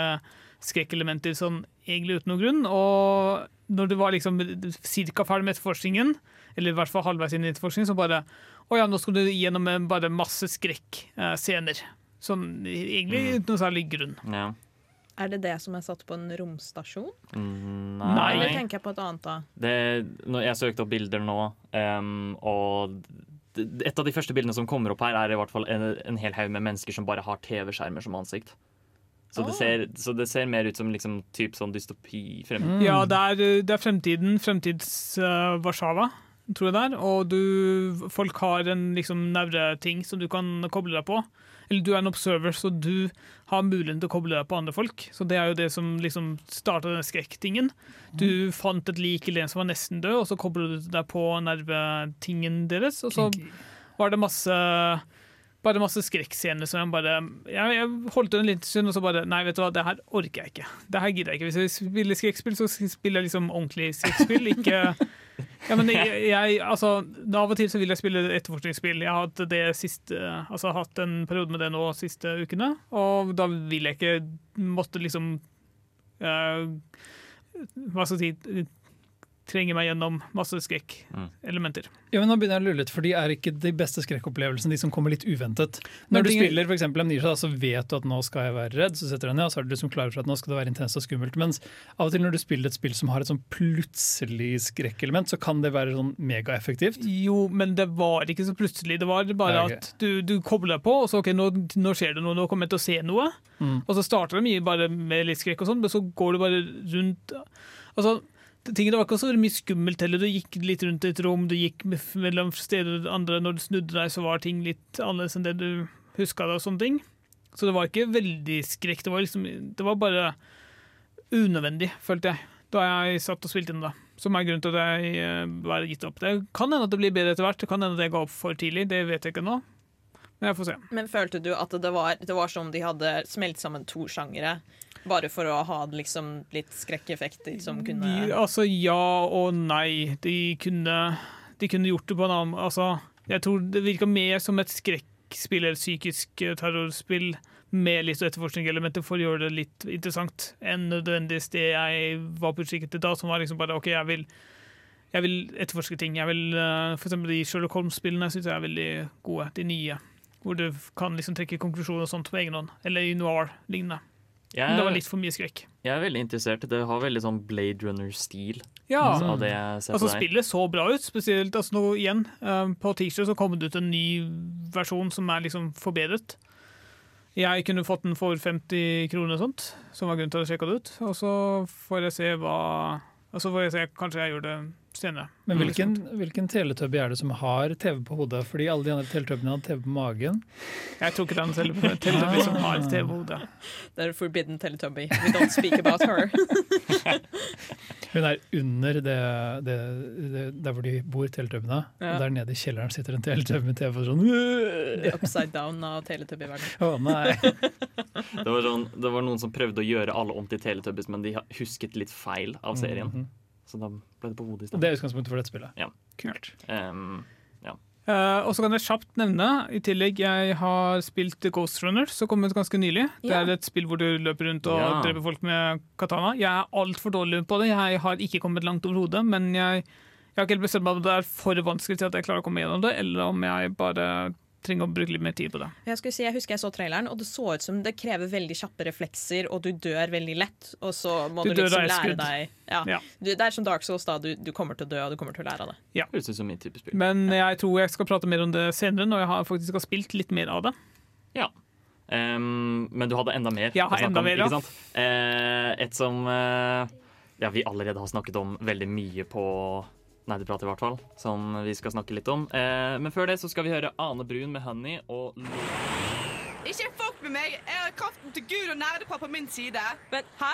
skrekkelementer sånn egentlig uten noen grunn. Og når det var liksom ca. ferdig med etterforskningen, eller i hvert fall halvveis inn i etterforskningen, så bare Å ja, nå skal du gjennom en bare masse skrekkscener. Sånn egentlig uten noe særlig grunn. Ja. Er det det som er satt på en romstasjon? Mm, Nei. Eller tenker jeg på et annet da? Det, jeg søkte opp bilder nå, um, og et av de første bildene som kommer opp her, er i hvert fall en, en hel haug med mennesker som bare har TV-skjermer som ansikt. Så det, ser, så det ser mer ut som liksom, typ sånn dystopi frem. Mm. Ja, det er, det er fremtiden. Fremtids-Warszawa, tror jeg det er. Og du, folk har en liksom nevreting som du kan koble deg på. Eller du er en observer, så du har muligheten til å koble deg på andre folk. Så det er jo det som liksom starta denne skrekktingen. Du fant et lik eller en som var nesten død, og så kobler du deg på nervetingen deres. Og så var det masse bare masse skrekkscener som jeg bare jeg, jeg holdt den en liten stund, og så bare Nei, vet du hva, det her orker jeg ikke. Det her gidder jeg ikke. Hvis jeg spiller skrekkspill, så spiller jeg liksom ordentlig skrekkspill, ikke ja, men jeg, jeg, altså, Av og til så vil jeg spille etterforskningsspill. Jeg har hatt det siste, altså hatt en periode med det nå siste ukene, og da vil jeg ikke måtte liksom uh, Hva skal jeg si Trenge meg gjennom masse skrekkelementer. Ja, men nå begynner jeg å lure litt, for de er ikke de beste skrekkopplevelsene, de som kommer litt uventet. Når du spiller eksempel Amnesia, så vet du at nå skal jeg være redd, så setter du deg ned, og så er du liksom klar for at nå skal det være intenst og skummelt. Mens av og til når du spiller et spill som har et sånn plutselig skrekkelement, så kan det være sånn megaeffektivt. Jo, men det var ikke så plutselig. Det var bare Nei, okay. at du, du kobler deg på, og så ok, nå, nå skjer det noe, nå kommer jeg til å se noe. Mm. Og så starter det mye bare med litt skrekk og sånn, men så går du bare rundt Altså, tingene var ikke så mye skummelt heller. Du gikk litt rundt et rom, du gikk mellom steder og andre. Når du snudde deg, så var ting litt annerledes enn det du huska det og. Så det var ikke veldig skrekk. Det var liksom Det var bare unødvendig, følte jeg, da jeg satt og spilte inn da. Som er grunnen til at jeg eh, bare gitt opp. Det kan hende at det blir bedre etter hvert. Det kan hende at jeg ga opp for tidlig. Det vet jeg ikke nå. Men jeg får se. Men følte du at det var, det var som de hadde smelt sammen to sjangere? Bare for å ha liksom litt skrekkeffekter som kunne De, altså ja og nei. De kunne, de kunne gjort det på en annen Altså, jeg tror det virka mer som et skrekkspill eller psykisk eh, terrorspill med litt etterforskningselementer for å gjøre det litt interessant enn nødvendigvis det jeg var på utkikk etter da, som var liksom bare OK, jeg vil jeg vil etterforske ting. Jeg vil, eh, for eksempel De Sherlock Holmes-spillene syns jeg er veldig gode. De nye. Hvor du kan liksom trekke konklusjoner og sånt på egen hånd. Eller i noir-lignende. Men det var litt for mye skrekk. jeg er veldig interessert. Det har veldig sånn Blade Runner-stil. Ja, det Altså. Spillet så bra ut, spesielt altså nå igjen. um, på tirsdag så kom det ut en ny versjon som er liksom forbedret. Jeg kunne fått den for 50 kroner og sånt, som var grunnen til å sjekke det ut. Og så får jeg se hva Og så får jeg se, kanskje jeg gjør det senere. Men Mm. hvilken, hvilken teletubby er det som har TV på hodet? Fordi alle de andre teletubbene hadde TV på magen. Jeg ikke den Teletubby som har TV på hodet. Det er forbidden Teletubby. We don't speak about her. Hun er under det, det, det, der hvor de bor, teletubbene. Ja. Og der nede i kjelleren sitter en teletubby med TV og sånn The upside down av Teletubby-verdenen. Å nei! Det var, sånn, det var noen som prøvde å gjøre alle om til Teletubbies, men de husket litt feil av serien. Mhm. Så da ble det på hodet i stedet. Det er utgangspunktet for dette spillet. Ja. Kult. Um, Eh, og så kan jeg kjapt nevne, i tillegg, jeg har spilt Ghost Runner, som kom ut ganske nylig. Det er et spill hvor du løper rundt og Ja. dreper folk med katana. Jeg er altfor dårlig på det. Jeg har ikke kommet langt overhodet, men jeg, jeg har ikke helt bestemt meg om det er for vanskelig til at jeg klarer å komme gjennom det, eller om jeg bare trenger å bruke litt mer tid på det. Jeg, si, jeg husker jeg så traileren, og det så ut som det krever veldig kjappe reflekser, og du dør veldig lett, og så må Du du, liksom lære skudd. deg ja. Ja. du, Det er som Dark Souls, da. Du, du kommer til å dø, og du kommer til å lære av det. Høres ut som min type spill. Men jeg tror jeg skal prate mer om det senere, når jeg har faktisk har spilt litt mer av det. Um, men du hadde enda mer Jeg har å snakke enda om, mer, ja. ikke sant? Eh, et som uh, ja, vi allerede har snakket om veldig mye på Nerdeprat, i hvert fall. Som vi skal snakke litt om. Eh, men før det så skal vi høre Ane Brun med 'Honey' og Ikke fuck med meg! Jeg har kraften til Gud og nerdeprat på min side. Men hæ?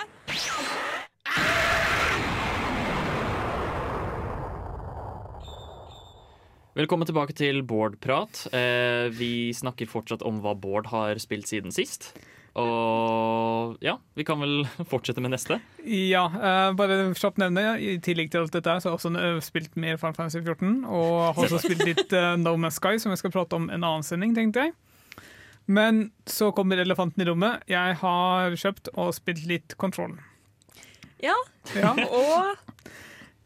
Velkommen tilbake til Bård-prat. Eh, vi snakker fortsatt om hva Bård har spilt siden sist. Og ja, vi kan vel fortsette med neste. Ja, uh, bare kjapt nevne, i tillegg til alt dette her, så har jeg også eh, spilt mer Final Fantasy 14, og har også spilt litt uh, No Man's Sky, som jeg skal prate om en annen sending, tenkte jeg. Men så kommer elefanten i rommet. Jeg har kjøpt og spilt litt Control. Ja, Ja. og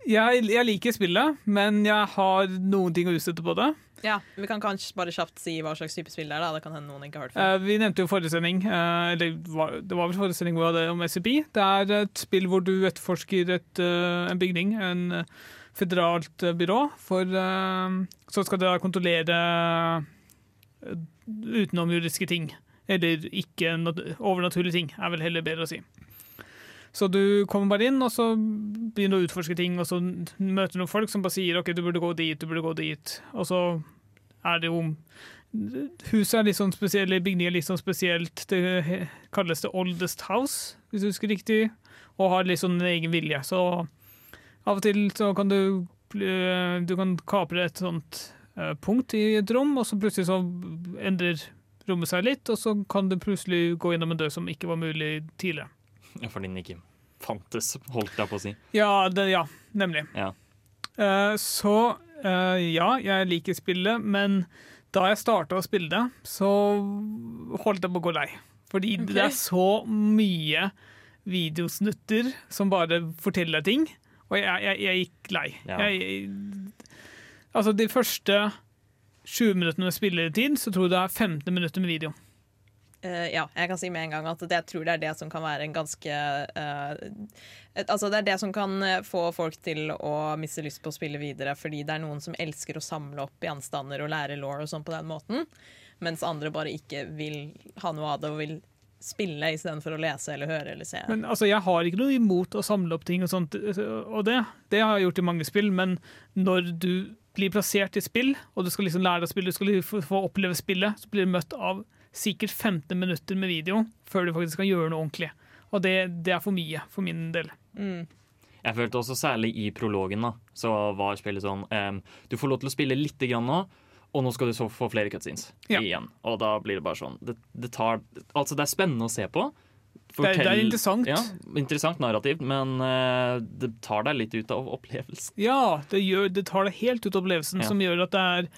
Jeg, jeg liker spillet, men jeg har noen ting å utsette på det. ja, Vi kan kanskje bare kjapt si hva slags type spill det er. da Det kan hende noen ikke har hørt før. Eh, vi nevnte jo forrige sending, eh, eller det var vel forrige sending hvor hadde om SCP. Det er et spill hvor du etterforsker et, uh, en bygning, en føderalt byrå, for så skal det kontrollere uh, utenomjuridiske ting. Eller ikke overnaturlige ting, er vel heller bedre å si. Så du kommer bare inn, og så begynner du å utforske ting, og så møter du noen folk som bare sier OK, du burde gå dit, du burde gå dit. Og så er det jo Huset er litt sånn spesielt, bygningen er litt sånn spesielt. Det kalles det Oldest House, hvis du husker riktig, og har litt sånn en egen vilje. Så av og til så kan du eh, Du kan kapre et sånt eh, punkt i et rom, og så plutselig så endrer rommet seg litt, og så kan du plutselig gå gjennom en dør som ikke var mulig tidligere. Ja, fordi den ikke fantes, holdt jeg på å si. Ja, det, ja nemlig. Ja. Uh, så uh, ja, jeg liker spillet, men da jeg starta å spille det, så holdt jeg på å gå lei. Fordi okay. det er så mye videosnutter som bare forteller ting, og jeg, jeg, jeg gikk lei. Ja. Jeg, altså, de første 20 minuttene med spilletid, så tror jeg det er 15 minutter med video. Eh, ja, jeg kan si med en gang at det, jeg tror det er det som kan være en ganske uh, Altså det er det som kan eh, få folk til å miste lyst på å spille videre, fordi det er noen som elsker å samle opp gjenstander og lære law og sånn på den måten, mens andre bare ikke vil ha noe av det og vil spille istedenfor å lese eller høre eller se. Men altså, Jeg har ikke noe imot å samle opp ting, og sånt, og det, det har jeg gjort i mange spill, men når du blir plassert i spill, og du skal liksom lære deg å spille, du skal få få oppleve spillet, så blir du møtt av sikkert 15 minutter med video før du faktisk kan gjøre noe ordentlig. Og det, det er for mye for min del. Mm. Jeg følte også særlig i prologen da, så var spillet sånn um, Du får lov til å spille lite grann nå, og nå skal du så få flere cutscenes Ja. igjen. Og da blir det bare sånn det, det tar Altså, det er spennende å se på. Det er- det er interessant. Ja, interessant narrativt, men uh, det tar deg litt ut av opplevelsen. Ja, det, gjør, det tar deg helt ut av opplevelsen, Ja. som gjør at det er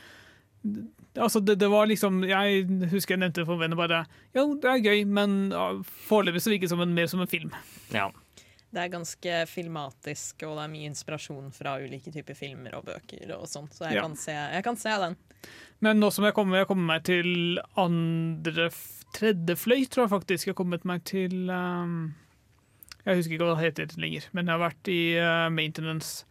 Altså, det, det var liksom Jeg husker jeg nevnte for venner bare Jo, det er gøy, men ja, foreløpig så virker det som en, mer som en film. Ja. Det er ganske filmatisk, og det er mye inspirasjon fra ulike typer filmer og bøker og sånt, så jeg, Ja. kan, se, jeg kan se den. Men nå som jeg kommer, jeg kommer meg til andre Tredje fløy, tror jeg faktisk. Jeg har kommet meg til um, Jeg husker ikke hva det heter lenger, men jeg har vært i uh, maintenance.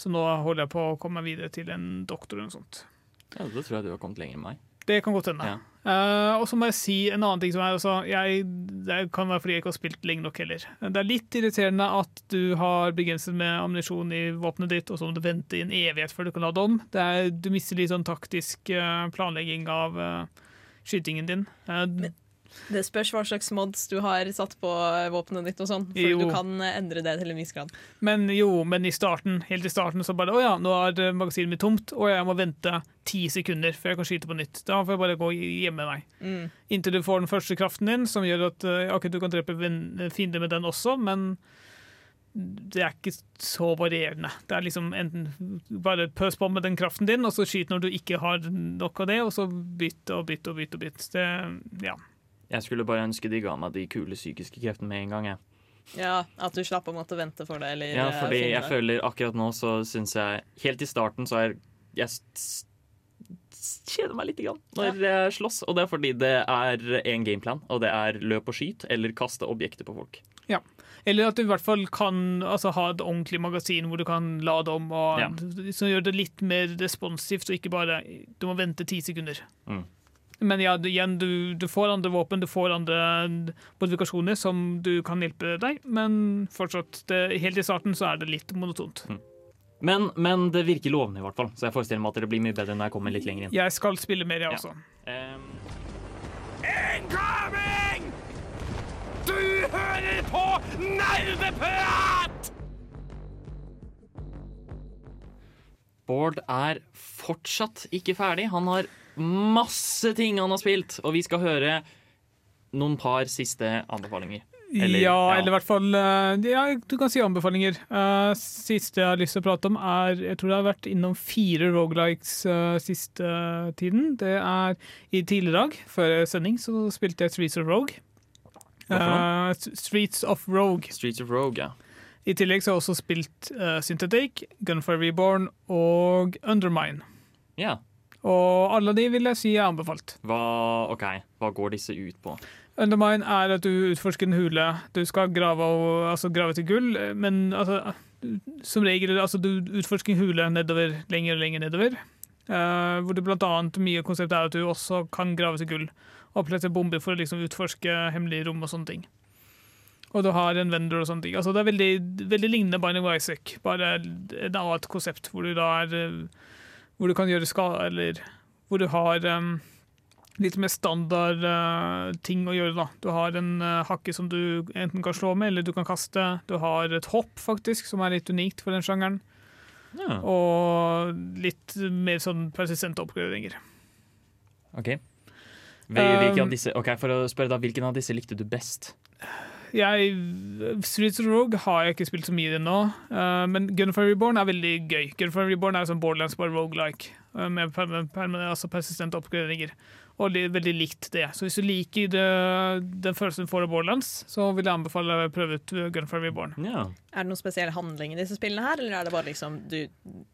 Så nå holder jeg på å komme meg videre til en doktor eller noe sånt. Ja, Da tror jeg du har kommet lenger enn meg. Det kan godt hende. Ja. Uh, og så må jeg si en annen ting som er altså, jeg, Det kan være fordi jeg ikke har spilt lenge nok heller. Det er litt irriterende at du har begrenset med ammunisjon i våpenet ditt, og så må du vente i en evighet før du kan lade om. Det er, du mister litt sånn taktisk uh, planlegging av uh, skytingen din. Eh, Det spørs hva slags mods du har satt på våpenet ditt og sånn, for Jo. du kan eh, endre det til en viss grad. men jo, men i starten, helt i starten så bare Å ja, nå er eh, magasinet mitt tomt, og jeg må vente ti sekunder før jeg kan skyte på nytt. Da får jeg bare gå hjemme meg. Mm. Inntil du får den første kraften din, som gjør at okay, du kan drepe fiender med den også, men det er ikke så varierende. Det er liksom enten bare pøs på med den kraften din, og så skyt når du ikke har nok av det, og så bytt og bytt og bytt. og bytt. Det, ja. Jeg skulle bare ønske de ga meg de kule psykiske kreftene med en gang. Jeg. Ja, At du slapp å måtte vente for det. Eller, Ja, eh, fordi finne jeg det. føler akkurat nå så syns jeg Helt i starten så er jeg kjeder meg litt grann når jeg slåss. Og det er fordi det er en gameplan, og det er løp og skyt eller kaste objekter på folk. Eller at du i hvert fall kan altså, ha et ordentlig magasin hvor du kan lade om, og, Ja. som gjør det litt mer responsivt, og ikke bare du må vente ti sekunder. Mm. Men ja, igjen, du, du får andre våpen, du får andre modifikasjoner som du kan hjelpe deg, men fortsatt, det, helt i starten så er det litt monotont. Men, men det virker lovende, i hvert fall. Så jeg forestiller meg at det blir mye bedre når jeg kommer litt lenger inn. Jeg skal spille mer, jeg Ja. også. Ehm, Incoming! Du hører på Nerdeprat! Bård er fortsatt ikke ferdig. Han har masse ting han har spilt, og vi skal høre noen par siste anbefalinger. Eller- ja, ja. eller i hvert fall eh, Ja, du kan si anbefalinger. Uh, siste jeg har lyst til å prate om, er Jeg tror jeg har vært innom fire rogelikes uh, siste tiden. Det er i tidligere dag, før sending, så spilte jeg Streets of Rogue. Eh, Streets of Rogue. Streets of Rogue, ja. I tillegg så har jeg også spilt uh, Synthetic, Gunfire Reborn og Undermine. ja. Og alle de vil jeg si er anbefalt. Hva, OK, hva går disse ut på? Undermine er at du utforsker en hule. Du skal grave, og, altså grave til gull, men altså, som regel altså, du utforsker en hule nedover, lenger og lenger nedover. Uh, hvor det blant annet mye konsept er at du også kan grave til gull. og plassere bomber for å liksom utforske hemmelige rom og sånne ting. Og du har en vendor og sånne ting. Altså, det er veldig, veldig lignende Binding of Isaac, bare et annet konsept hvor du da er eh, Hvor du kan gjøre skade, eller hvor du har um, litt mer standard uh, ting å gjøre. da. Du har en uh, hakke som du enten kan slå med, eller du kan kaste. Du har et hopp, faktisk, som er litt unikt for den sjangeren. Ja, Og litt mer sånn persistente oppgraderinger. ok. Hvil- Hvilken av disse, ok, For å spørre da, hvilken av disse likte du best? Jeg, Streets of Rogue har jeg ikke spilt så mye i nå. uh, men Gunfire Reborn er veldig gøy. Gunfire Reborn er som Borderlands bare roguelike, uh, med permanent, permanent, altså persistente oppgraderinger. Og li, veldig likt det. Så hvis du liker det, den følelsen du får av Borderlands, så vil jeg anbefale å prøve ut Gunfire Reborn. Ja. Er det noen spesiell handling i disse spillene her, eller er det bare liksom du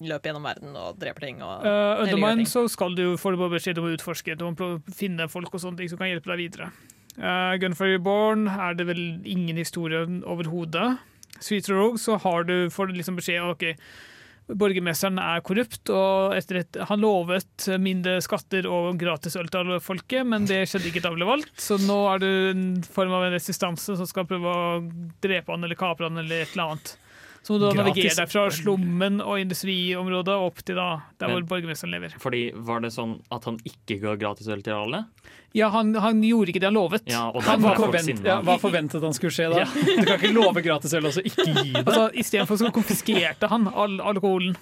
løper gjennom verden og dreper ting? Og, Uh, Undermine ting? så skal du få bare beskjed om å utforske, du må finne folk og sånne ting som kan hjelpe deg videre. Uh, Gunfire Reborn er det vel ingen historie overhodet. Of Rogue så har du, får du liksom beskjed ok, borgermesteren er korrupt, og et, han lovet mindre skatter og gratis øl til alle folket, men det skjedde ikke ble valgt, så nå er du en form av en resistanse som skal prøve å drepe han eller kapre han eller et eller annet. Så må du Gratis navigere deg fra slummen og industriområdet opp til da, der Men- hvor borgermesteren lever. Fordi Var det sånn at han ikke ga gratis øl til alle? Ja, han, han gjorde ikke det han lovet. Ja, Hva, var forvent, ja, hva forventet han skulle skje da? Du kan ikke love gratis øl og så ikke gi det. Altså, Istedenfor så konfiskerte han all alkoholen.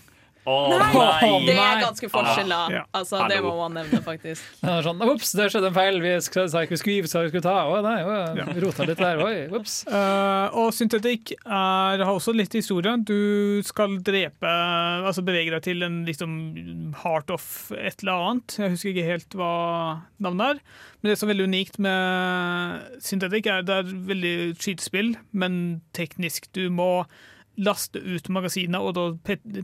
Å Nei, nei! det er ganske forskjell, da. Ja. Altså, det må man nevne, faktisk. Er sånn, Ops, det skjedde en feil. Vi sa ikke vi skulle gi, sa vi skulle ta. Å nei, å, rota litt der. Oi, ops. Uh, og syntetikk er, har også litt historie. Du skal drepe Altså bevege deg til en liksom heart of et eller annet. Jeg husker ikke helt hva navnet er. Men det som er veldig unikt med syntetikk, er det er veldig skytespill, men teknisk. Du må laste ut magasinet og da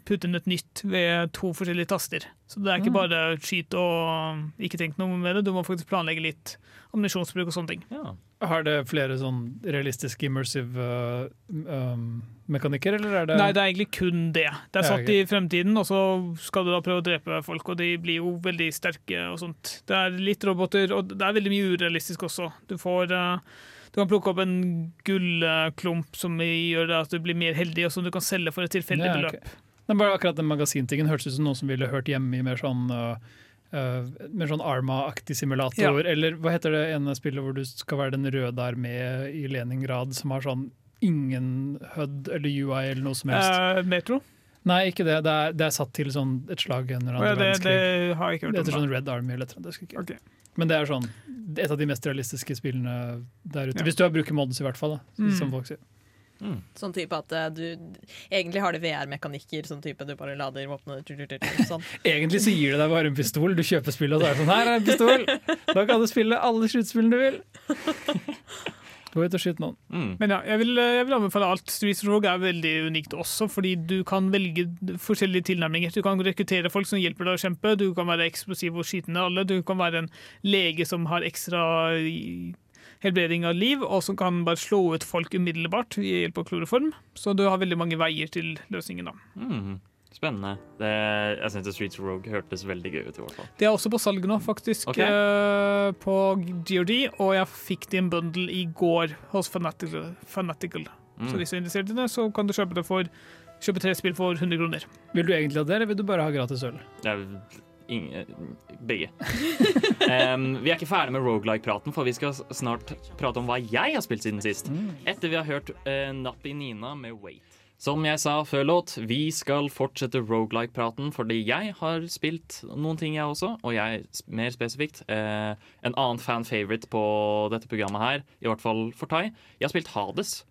putte inn et nytt ved to forskjellige taster. Så det er ikke bare skyt og ikke tenk noe med det. Du må faktisk planlegge litt ammunisjonsbruk og sånne ting. Ja. Har det flere sånn realistiske immersive uh, um, mekanikker, eller er det Nei, det er egentlig kun det. Det er Ja, satt i fremtiden, og så skal du da prøve å drepe folk, og de blir jo veldig sterke og sånt. Det er litt roboter, og det er veldig mye urealistisk også. Du får eh, Du kan plukke opp en gullklump som gjør at du blir mer heldig, og som du kan selge for et tilfeldig Ja, okay. beløp. Men bare akkurat den magasintingen hørtes ut som noe som ville hørt hjemme i mer sånn uh, mer sånn Arma-aktig simulator, eller hva heter det ene spillet hvor du skal være den røde armé i Leningrad, som har sånn ingen HUD eller UI eller noe som helst. Uh, Metro? Nei, ikke det. Det er, det er satt til sånn et slag under ja, andre det, det verdenskrig. har jeg ikke Det heter sånn. Red Army eller et eller annet. Men det er sånn et av de mest realistiske spillene der ute. Ja. Hvis du har bruker mods, i hvert fall. Da, Mm. som folk sier. Sånn type at uh, du egentlig har det VR-mekanikker, sånn type du bare lader våpenet sånn. Egentlig så gir det deg bare en pistol. Du kjøper spillet, og så er det sånn Her er en pistol! Da kan du spille alle sluttspillene du vil. Gå ut og skyt noen. Mm. Men ja, jeg vil, jeg vil anbefale alt. Streets of Rogue er veldig unikt også, fordi du kan velge forskjellige tilnærminger. Du kan rekruttere folk som hjelper deg å kjempe, du kan være eksplosiv og skyte ned alle, du kan være en lege som har ekstra helbreding av liv, og som kan bare slå ut folk umiddelbart ved hjelp av kloroform. Så du har veldig mange veier til løsningen, da. Mm. Spennende. Det, jeg syns Streets of Rogue hørtes veldig gøy ut. i hvert fall Det er også på salg nå, faktisk, okay. uh, på GOD, og jeg fikk det i en bundle i går hos Fanatical. Fanatical. Så Mm. hvis du er interessert i det, så kan du kjøpe det for Kjøpe tre spill for 100 kroner. Vil du egentlig ha det, eller vil du bare ha gratis øl? Ja, Ingen, begge. Um, vi er ikke ferdig med rogelike-praten, for vi skal snart prate om hva jeg har spilt siden sist. Etter vi har hørt uh, Napp i Nina med Wait. Som jeg sa før låt, vi skal fortsette rogelike-praten, fordi jeg har spilt noen ting, jeg også. Og jeg, mer spesifikt, eh, en annen fan-favorite på dette programmet her, i hvert fall for Tai. Jeg har spilt Hades.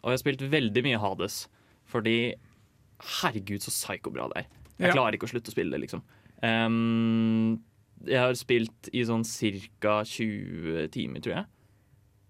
Og jeg har spilt veldig mye Hades. Fordi herregud, så psyko-bra det er. Jeg Ja. klarer ikke å slutte å spille det, liksom. Um, jeg har spilt i sånn ca. 20 timer, tror jeg.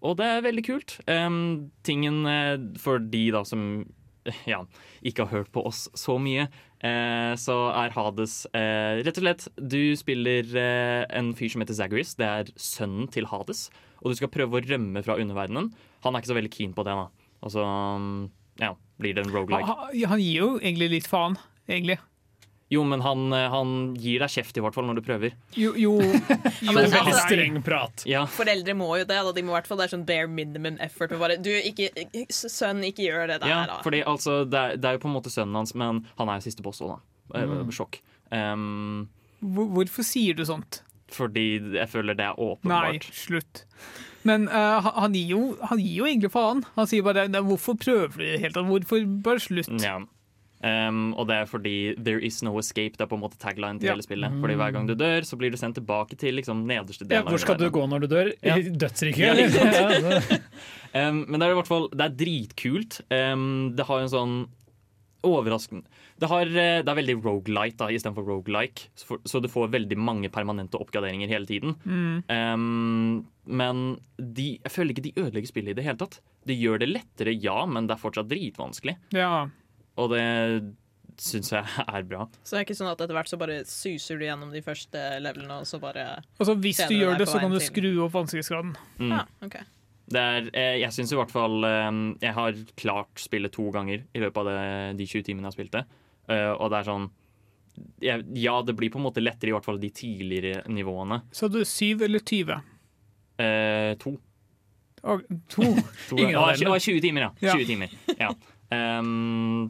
Og det er veldig kult. Um, tingen eh, for de da som ja, ikke har hørt på oss så mye, eh, så er Hades eh, rett og slett Du spiller eh, en fyr som heter Zagreus. Det er sønnen til Hades. Og du skal prøve å rømme fra underverdenen. Han er ikke så veldig keen på det. da Og så mm, ja, blir det en roguelike. Han, han gir jo egentlig litt faen, egentlig. Jo, men han, eh, han gir deg kjeft i hvert fall når du prøver. Jo, jo, jo men veldig altså- Streng prat. Ja, Foreldre må jo det. Da. De må i hvert fall, det er sånn bare minimum effort. Bare, du, ikke, sønn, ikke gjør det der, ja da. fordi altså det er, det er jo på en måte sønnen hans, men han er jo siste boss òg, da. Eh, Mm. Sjokk. Um, Hvor- Hvorfor sier du sånt? fordi jeg føler det er åpenbart. Nei, slutt. Men uh, han, han, gir jo, han gir jo egentlig faen. Han sier bare 'hvorfor prøver du i det hele tatt'? Hvorfor bare slutt? Ja. Um, og det er fordi 'there is no escape'. Det er på en måte tagline til Ja. hele spillet. Fordi hver gang du dør, så blir du sendt tilbake til liksom nederste Ja, delen hvor skal du gå når du dør? Ja. I dødsriket? Ja? Ja, Um, men det er i hvert fall Det er dritkult. Um, det har en sånn overraskende Det, har, eh, det er veldig rogelight istedenfor rogelike, så, så du får veldig mange permanente oppgraderinger hele tiden. Um, men de, jeg føler ikke de ødelegger spillet i det hele tatt. De gjør det lettere, ja, men det er fortsatt dritvanskelig. Ja. Og det syns jeg er bra. Så det er ikke sånn at etter hvert så bare suser du gjennom de første levelene, og så bare Altså, hvis du gjør det, så kan du skru opp vanskelighetsgraden. Mm. Ja, OK. Det er, eh, jeg syns i hvert fall eh, Jeg har klart spillet to ganger i løpet av det, de 20 timene jeg har spilt det. og det er sånn Ja, det blir på en måte lettere i hvert fall de tidligere nivåene. Så du syv eller 20? Eh, to. Og, to. to Ingen av delene. Det var 20 timer, ja. Ja. 20 timer. Ja. Um,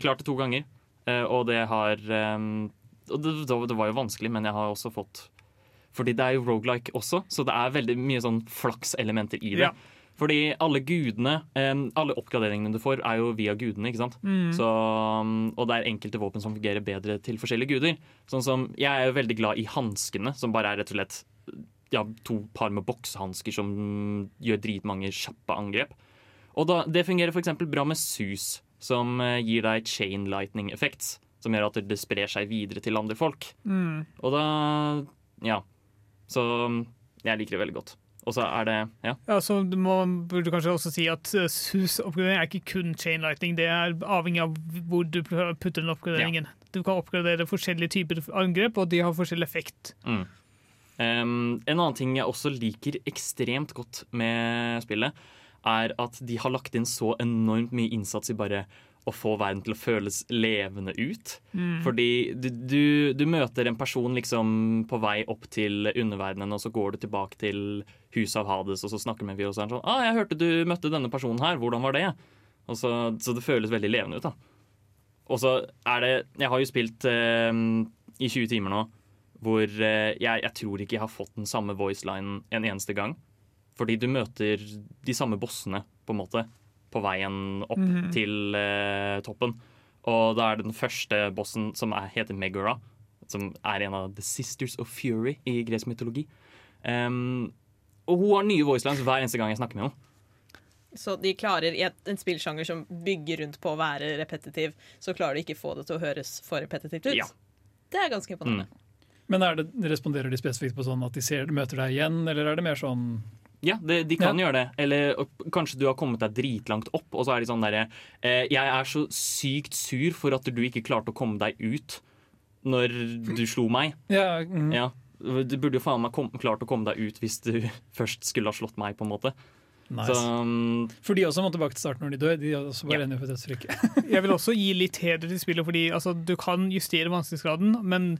klart det to ganger, eh, og det har um, og det, det var jo vanskelig, men jeg har også fått Fordi det er jo rogelike også, så det er veldig mye sånn flakselementer i det. Ja. Fordi alle gudene, alle oppgraderingene du får, er jo via gudene. ikke sant? Så, um, og det er enkelte våpen som fungerer bedre til forskjellige guder. Sånn som, Jeg er jo veldig glad i hanskene, som bare er rett og slett ja, to par med boksehansker som gjør dritmange kjappe angrep. Og da, Det fungerer f.eks. bra med sus, som eh, gir deg chain lightning effects. Som gjør at det sprer seg videre til andre folk. Mm. Og da Ja. Så jeg liker det veldig godt. Og så er det Ja. Ja, så du må, burde kanskje også si at uh, SUS-oppgradering er ikke kun chain lightning. Det er avhengig av hvor du putter den oppgraderingen. Du kan oppgradere forskjellige typer angrep, og de har forskjellig effekt. Mm. Um, en annen ting jeg også liker ekstremt godt med spillet, er at de har lagt inn så enormt mye innsats i bare å få verden til å føles levende ut. Fordi du, du, du møter en person liksom på vei opp til underverdenen, og så går du tilbake til huset av Hades, og så snakker vi med og så er han sånn ah, 'Jeg hørte du møtte denne personen her. Hvordan var det?' Og så, så det føles veldig levende ut, da. Og så er det Jeg har jo spilt eh, i 20 timer nå hvor eh, jeg, jeg tror ikke jeg har fått den samme voicelinen en eneste gang. Fordi du møter de samme bossene, på en måte, på veien opp til eh, toppen. Og da er det den første bossen, som er, heter Megara, som er en av The Sisters of Fury i gresk mytologi. Um, og hun har nye voicelines hver eneste gang jeg snakker med henne. Så de klarer, i en spillsjanger som bygger rundt på å være repetitiv, så klarer de ikke få det til å høres for repetitivt ut. Ja. Det er ganske imponerende. Men er det, responderer de spesifikt på sånn at de ser, møter deg igjen, eller er det mer sånn Ja, det, de kan gjøre det. Eller kanskje du har kommet deg dritlangt opp, og så er de sånn derre eh, Jeg er så sykt sur for at du ikke klarte å komme deg ut når du slo meg. Ja, mm, Ja. Du burde jo faen meg klart å komme deg ut hvis du først skulle ha slått meg, på en måte. Nice. Så um, For de også må tilbake til starten når de dør. De er også bare Ja. enige på. Jeg vil også gi litt heder til spillet, fordi altså, du kan justere vanskelighetsgraden, men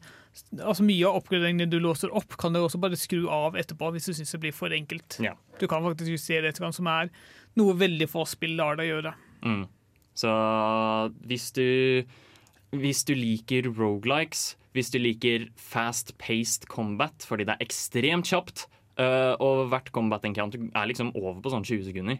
altså, mye av oppgraderingene du låser opp, kan du også bare skru av etterpå hvis du syns det blir for enkelt. Ja. Du kan faktisk justere etterkant, som er noe veldig få spill lar deg gjøre. mm. Så hvis du Hvis du liker rogelikes, hvis du liker fast-paced combat fordi det er ekstremt kjapt, øh, og hvert combat encounter er liksom over på sånn 20 sekunder,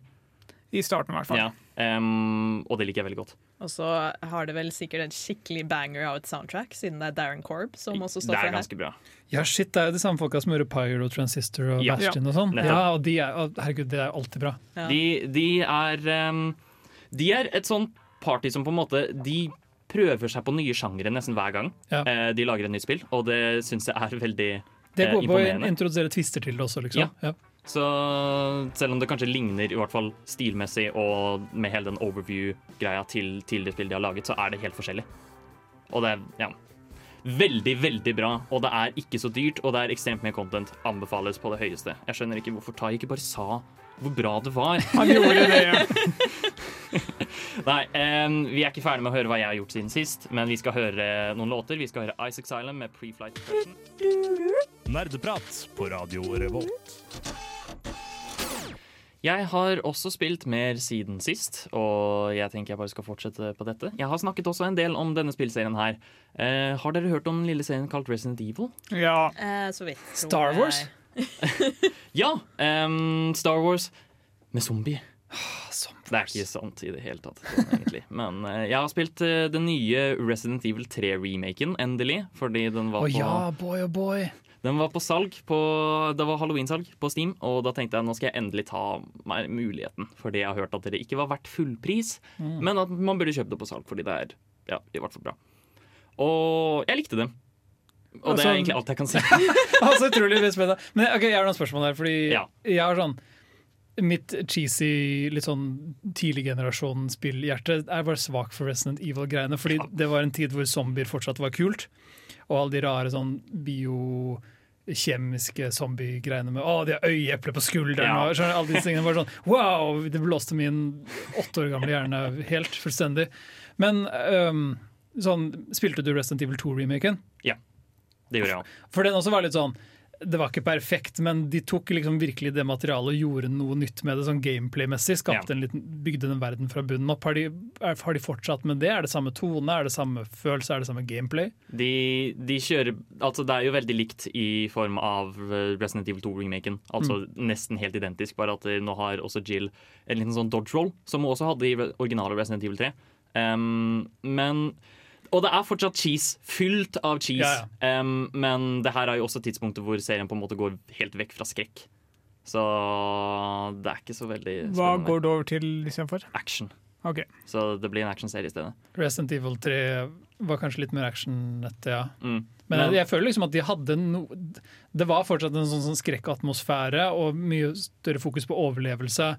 I starten, i hvert fall. ja. um, og det liker jeg veldig godt. Og så har det vel sikkert en skikkelig banger av et soundtrack, siden det er Darren Korb som også Det står er for det her. ganske bra. Ja, shit, det er jo de samme folka som gjorde Pyro, Transistor og Ja. Bastion og sånn. Ja, og de er, og herregud, det er alltid bra. Ja. De, de er um, De er et sånt party som på en måte De prøver seg på nye sjangre nesten hver gang Ja. eh, de lager et nytt spill, og det syns jeg er veldig Det eh, går på å introdusere twister til det også, liksom. Ja. Ja. Så selv om det kanskje ligner i hvert fall stilmessig og med hele den overview-greia til, til det spillet de har laget, så er det helt forskjellig. Og det ja, veldig, veldig bra. Og det er ikke så dyrt, og det er ekstremt mye content. Anbefales på det høyeste. Jeg skjønner ikke hvorfor Tai ikke bare sa hvor bra det var. Han gjorde det, ja. Nei, um, vi er ikke ferdig med å høre hva jeg har gjort siden sist, men vi skal høre noen låter. Vi skal høre Isaac Silent med Pre-Flight Depression. Nerdeprat på Radio Revolt. Jeg har også spilt mer siden sist, og jeg tenker jeg bare skal fortsette på dette. Jeg har snakket også en del om denne spillserien her. Eh, har dere hørt om den lille serien kalt Resident Evil? Ja. Eh, så vidt. Star. Wars? Ja! Um, Star Wars med zombie. Som Det er ikke sant i det hele tatt, sånn, egentlig. Men uh, jeg har spilt uh, den nye Resident Evil 3-remaken, endelig. Fordi den var var på ja, boy oh boy. Den var på salg på, Det var halloweensalg på Steam, og da tenkte jeg nå skal jeg endelig ta meg muligheten. Fordi jeg har hørt at det ikke var verdt fullpris, Mm. men at man burde kjøpe det på salg fordi det er ja, i hvert fall bra. Og jeg likte det. Og det er Altså- egentlig alt jeg kan si. altså, utrolig spennende. Men ok, jeg har noen spørsmål her. Fordi Ja. jeg har sånn Mitt cheesy, litt sånn tidlig generasjon spillhjerte er bare svak for Resident Evil-greiene. Fordi det var en tid hvor zombier fortsatt var kult. Og alle de rare sånn biokjemiske zombiegreiene med å, de har øyeeple på skulderen Ja. og skjønner, alle disse tingene. var sånn, wow! Det blåste min åtte år gamle hjerne helt fullstendig. Men um, sånn, spilte du Resident Evil 2-remaken? Ja, Det gjorde jeg òg. For den også var litt sånn Det var ikke perfekt, men de tok liksom virkelig det materialet og gjorde noe nytt med det, sånn gameplay-messig. Ja. Bygde den verden fra bunnen opp. Har de, er, har de fortsatt med det? Er det samme tone? Er det samme følelse? Er det samme gameplay? De, de kjører Altså, det er jo veldig likt i form av eh, Resident Evil 2-remaken. Altså nesten helt identisk, bare at nå har også Jill en liten sånn dodge roll, som hun også hadde i originale Resident Evil 3. Um, men Og det er fortsatt cheese. Fylt av cheese. Ja, Um, men det her er jo også tidspunktet hvor serien på en måte går helt vekk fra skrekk. Så det er ikke så veldig Hva går det over til istedenfor? Action. Okay. Så det blir en actionserie i stedet. Resident Evil 3 var kanskje litt mer actionete, ja. Mm. Men Men- jeg, jeg føler liksom at de hadde no, Det var fortsatt en sånn, sånn skrekkatmosfære og mye større fokus på overlevelse.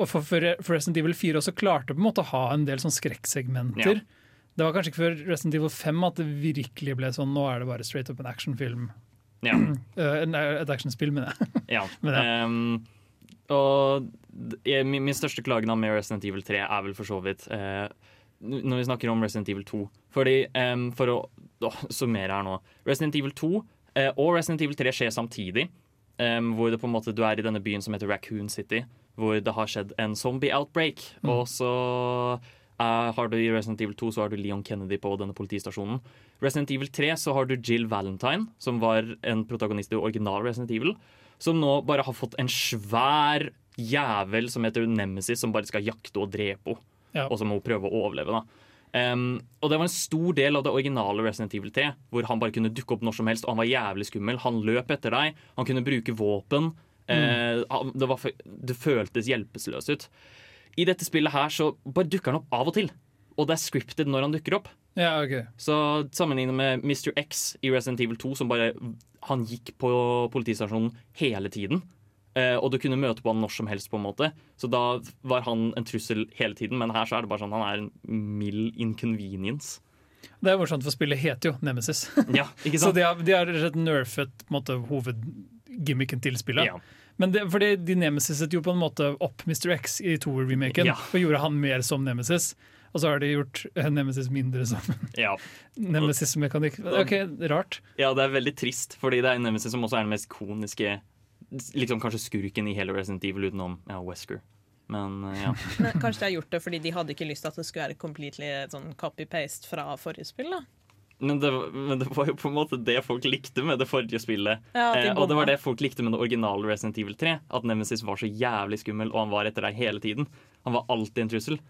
Og for, for Resident Evil 4 også klarte på en måte å ha en del sånn skrekksegmenter. Ja. Det var kanskje ikke før Resident Evil 5 at det virkelig ble sånn nå er det bare straight up en actionfilm. Ja. Eh, et actionspill, mener jeg. Ja. Men ja. Ehm, og min, min største klage med Resident Evil 3 er vel for så vidt uh, når vi snakker om Resident Evil 2. Fordi, um, For å oh, summere her nå Resident Evil 2 uh, og Resident Evil 3 skjer samtidig. Um, hvor det på en måte du er i denne byen som heter Raccoon City, hvor det har skjedd en zombie outbreak. Og så eh, har du i Resident Evil 2 så har du Leon Kennedy på denne politistasjonen. Resident Evil 3 så har du Jill Valentine, som var en protagonist i original Resident Evil, som nå bare har fått en svær jævel som heter Nemesis, som bare skal jakte og drepe henne. Ja. Og så må hun prøve å overleve. Em, og det var en stor del av det originale Resident Evil 3, hvor han bare kunne dukke opp når som helst, og han var jævlig skummel. Han løp etter deg, han kunne bruke våpen. Mm. Uh, det, var, det føltes hjelpeløst ut. I dette spillet her så bare dukker han opp av og til. Og det er scripted når han dukker opp. Ja, ok. Så sammenlignet med Mr. X i Resident Evil 2, som bare Han gikk på politistasjonen hele tiden. Eh, og du kunne møte på han når som helst, på en måte. Så da var han en trussel hele tiden. Men her så er det bare sånn han er en mild inconvenience. Det er morsomt, for spillet heter jo Nemesis. Ja, Så de har, de har nerfet måte, hovedgimmicken til spillet. Ja. Men det, fordi de nemesiset jo på en måte opp Mr. X i Tour-remaken Ja. og gjorde han mer som Nemesis. Og så har de gjort eh, Nemesis mindre som Ja. Nemesis-mekanikk. Ok, rart. ja, det er veldig trist, fordi det er Nemesis som også er den mest koniske Liksom kanskje skurken i hele Resident Evil utenom ja, Wesker. Men eh, ja. Men kanskje de har gjort det fordi de hadde ikke lyst til at det skulle være completely sånn copy-paste fra forrige spill. da Men det, men det var jo på en måte det folk likte med det forrige spillet. Ja, de eh, og det var det folk likte med det originale Resident Evil 3. At Nemesis var så jævlig skummel, og han var etter deg hele tiden. Han var alltid en trussel.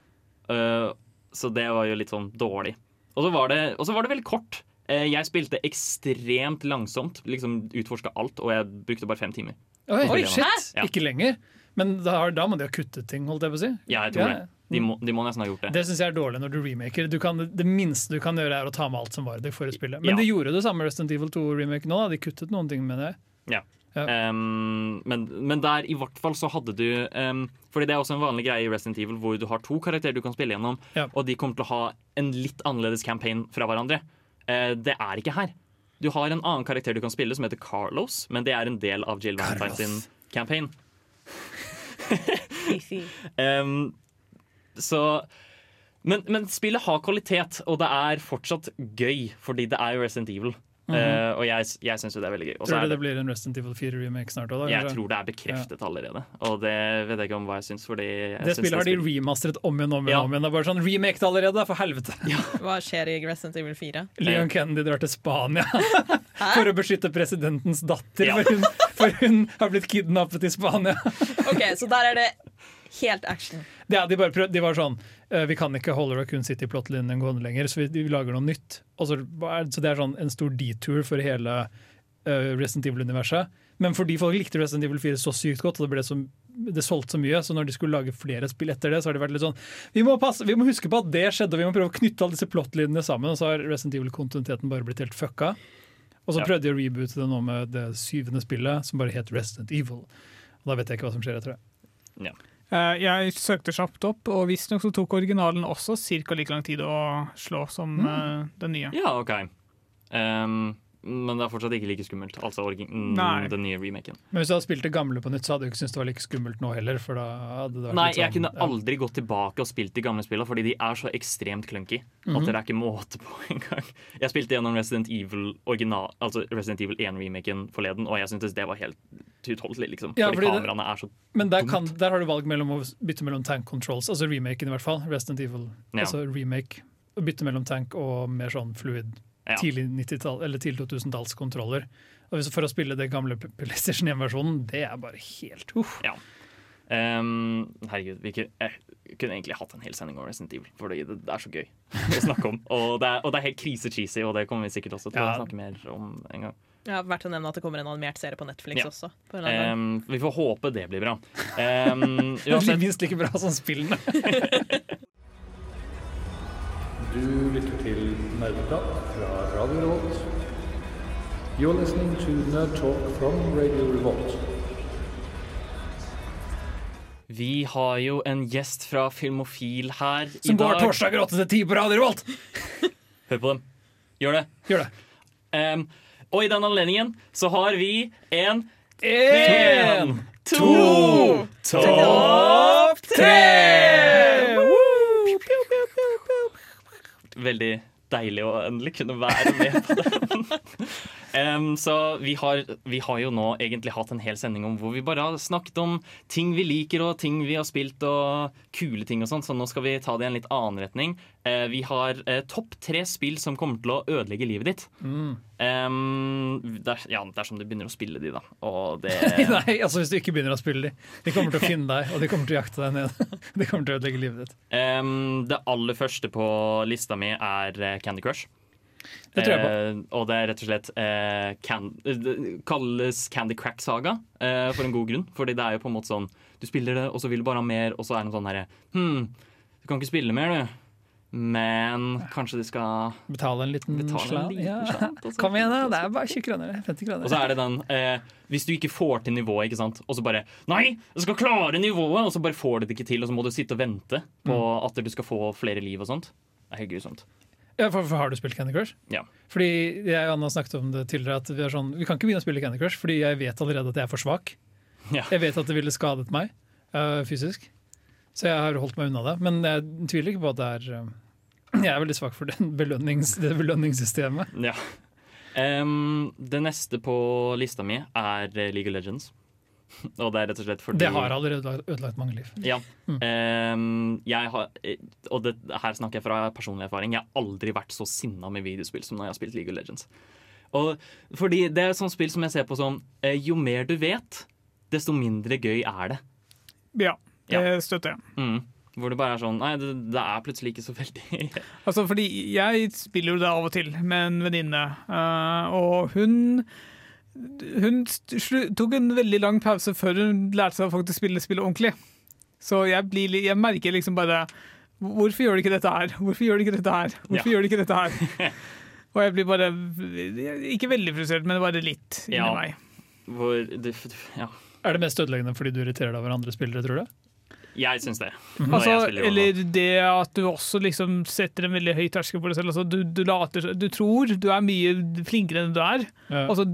Uh, så det var jo litt sånn dårlig. Og så var det, og så var det veldig kort. Uh, jeg spilte ekstremt langsomt, liksom utforska alt, og jeg brukte bare fem timer. Oi, Oi, shit! Ja. Ikke lenger. Men da, da må de ha kuttet ting, holdt jeg på å si. Ja, jeg tror Ja. det. De må, de må nesten ha gjort det. Det syns jeg er dårlig når du remaker. Du kan, det minste du kan gjøre, er å ta med alt som var i det forrige spillet. Men Ja. de gjorde det samme Resident Evil 2-remake nå. Da. De kuttet noen ting med det. Ja. Ja. Um, men, men der i hvert fall så hadde du um, Fordi det er også en vanlig greie i Resident Evil hvor du har to karakterer du kan spille gjennom, Ja. og de kommer til å ha en litt annerledes campaign fra hverandre. Uh, det er ikke her. Du har en annen karakter du kan spille som heter Carlos, men det er en del av Jill Valentine sin campaign. Um, så Men, men spillet har kvalitet, og det er fortsatt gøy, fordi det er jo Resident Evil. Eh, og jeg, jeg syns jo det er veldig gøy. Også Tror du det det, blir en Resident Evil 4-remake snart? Også, da, jeg tror det er bekreftet allerede, og det vet jeg ikke om hva jeg syns. Det syns spillet har de remasteret om igjen om igjen. Ja. om igjen. Det er bare sånn remake det allerede, for helvete! Hva skjer i Resident Evil 4? Leon Kennedy drar til Spania for å beskytte presidentens datter. Ja. For, hun, for hun har blitt kidnappet i Spania. Ok, Så der er det helt action. Ja, de, bare prøv, de var sånn eh, Vi kan ikke holde Raccoon City-plottlinjen gående lenger, så vi, vi lager noe nytt. Og så, så det er sånn en stor detour for hele uh, Resident Evil-universet. Men fordi folk likte Resident Evil 4 så sykt godt, og det, ble så, det solgte så mye, så når de skulle lage flere spill etter det, så har de vært litt sånn vi må, passe, vi må huske på at det skjedde, og vi må prøve å knytte alle disse plottlinjene sammen. Og så har Resident Evil-kontinuiteten bare blitt helt fucka. Og så Ja. prøvde de å reboote det nå med det syvende spillet, som bare het Resident Evil. Og da vet jeg ikke hva som skjer etter det. Eh, jeg søkte kjapt opp, og visstnok så tok originalen også ca. like lang tid å slå som mm. den nye. Ja, OK. Um, men det er fortsatt ikke like skummelt. Altså mm, den nye remaken. Men hvis du hadde spilt det gamle på nytt, så hadde du ikke syntes det var like skummelt nå heller. For da hadde det vært Nei, litt jeg sånn, kunne ja. aldri gått tilbake og spilt de gamle spillene, fordi de er så ekstremt clunky Mhm. at det er ikke måte på engang. Jeg spilte gjennom Resident Evil original, altså Resident Evil 1-remaken forleden, og jeg syntes det var helt utholdelig, liksom. Ja, fordi fordi det- kameraene er så Men der, kan, der har du valg mellom å bytte mellom tank controls, altså remaken i hvert fall, Resident Evil, Ja. altså remake, å bytte mellom tank og mer sånn fluid Ja. tidlig 90-tall, eller tidlig 2000-tallskontroller. Og hvis, For å spille det gamle PlayStation 1-versjonen, det er bare helt uff. Ja. Um, herregud, vi kunne, jeg kunne egentlig hatt en hel sending om Resident Evil, For det, det er så gøy å snakke om. Og det er, og det er helt krise-cheesy, og det kommer vi sikkert også til Ja. å snakke mer om en gang. Ja, Verdt å nevne at det kommer en animert serie på Netflix Ja. også. På. Um, vi får håpe det blir bra. Um, Det uansett, minst like bra som spillene. Du lytter til Nerdeprat fra Radio Revolt. You're listening to Nerd Talk from Radio Revolt. vi har jo en gjest fra Filmofil her i Som går dag. torsdager 8 til 10 på Radio Revolt! Hør på dem. Gjør det. Gjør det. Um, og i den anledningen så har vi en En, to, topp tre! Veldig deilig å endelig kunne være med på den. Em, så vi har, vi har jo nå egentlig hatt en hel sending om hvor vi bare har snakket om ting vi liker og ting vi har spilt og kule ting og sånn, så nå skal vi ta det i en litt annen retning. Uh, vi har uh, topp tre spill som kommer til å ødelegge livet ditt. Em, der, ja, dersom du begynner å spille de, da. Det Nei, altså hvis du ikke begynner å spille de. De kommer til å finne deg, og de kommer til å jakte deg ned. De kommer til å ødelegge livet ditt. Um, det aller første på lista mi er eh, Candy Crush. Det tror jeg på. Eh, og det er rett og slett eh, can, eh, kalles Candy Crack Saga eh, for en god grunn. Fordi det er jo på en måte sånn Du spiller det, og så vil du bare ha mer, og så er det noe sånn herre Hm, du kan ikke spille mer, du. Men kanskje du skal Betale en liten slant. Ja. slant, Kom igjen, da. Det er bare 20 kroner. 50 kroner. Og så er det den eh, Hvis du ikke får til nivået, ikke sant og så bare Nei, jeg skal klare nivået! Og så bare får du det ikke til, og så må du sitte og vente på Mm. at du skal få flere liv og sånt. Det er helt grusomt. Ja, for, for Har du spilt Candy Crush? Ja. Fordi jeg og Anna snakket om det tidligere, at vi er sånn Vi kan ikke begynne å spille Candy Crush, fordi jeg vet allerede at jeg er for svak. Ja. Jeg vet at det ville skadet meg uh, fysisk, så jeg har holdt meg unna det. Men jeg tviler ikke på at det er uh, Jeg er veldig svak for belønnings, det belønningssystemet. Ja. Um, det neste på lista mi er eh, League of Legends. Og det er rett og slett fordi Det har allerede ødelagt, ødelagt mange liv. Ja. Em, jeg har, eh, og det, her snakker jeg fra personlig erfaring. Jeg har aldri vært så sinna med videospill som når jeg har spilt League of Legends. Og fordi Det er et sånt spill som jeg ser på som eh, Jo mer du vet, desto mindre gøy er det. Ja, det støtter jeg. Mm. Hvor det bare er sånn Nei, det, det er plutselig ikke så veldig Altså, fordi jeg spiller jo det av og til med en venninne, eh, og hun hun tok en veldig lang pause før hun lærte seg å faktisk spille spillet ordentlig. Så jeg, blir, jeg merker liksom bare Hvorfor gjør de ikke dette her? Hvorfor gjør de ikke dette her? Hvorfor Ja. gjør de ikke dette her? Og jeg blir bare Ikke veldig frustrert, men bare litt inni Ja. meg. Hvor det, Ja. Er det mest ødeleggende fordi du irriterer deg over andre spillere, tror du? Jeg syns det. Når Altså, eller det at du også liksom setter en veldig høy terskel for deg selv. Altså, du, du, later, du tror du er mye flinkere enn du er, Ja. og så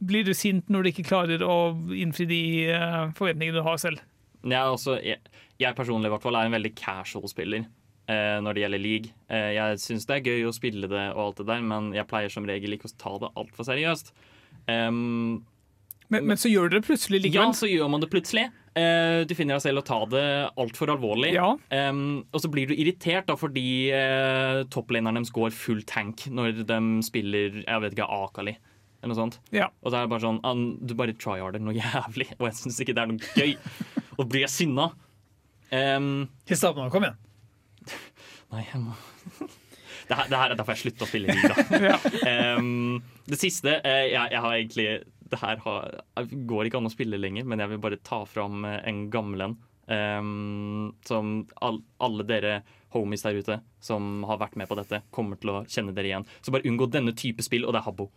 blir du sint når du ikke klarer å innfri de eh, forventningene du har selv. Er også, jeg, jeg personlig i hvert fall er en veldig casual spiller. eh, når det gjelder league. Eh, jeg syns det er gøy å spille det, og alt det der, men jeg pleier som regel ikke å ta det altfor seriøst. Um, Men, men så gjør dere det plutselig ja, så gjør man det plutselig. Eh, du finner deg selv å ta det altfor alvorlig. Ja. Um, og så blir du irritert da, fordi uh, topplaneren deres går full tank når de spiller jeg vet ikke, Akali. Eller noe sånt. Ja. Og det er bare sånn an, Du bare tryharder noe jævlig, og jeg syns ikke det er noe gøy. Og blir jeg sinna. Um, nå, kom igjen. Nei, jeg må det her, det her er derfor jeg slutta å spille liga. um, det siste uh, jeg, jeg har egentlig Det her har, går ikke an å spille lenger, men jeg vil bare ta fram eh, en gammel en. Um, som all, alle dere homies der ute som har vært med på dette, kommer til å kjenne dere igjen. Så bare unngå denne type spill, og det er Habbo.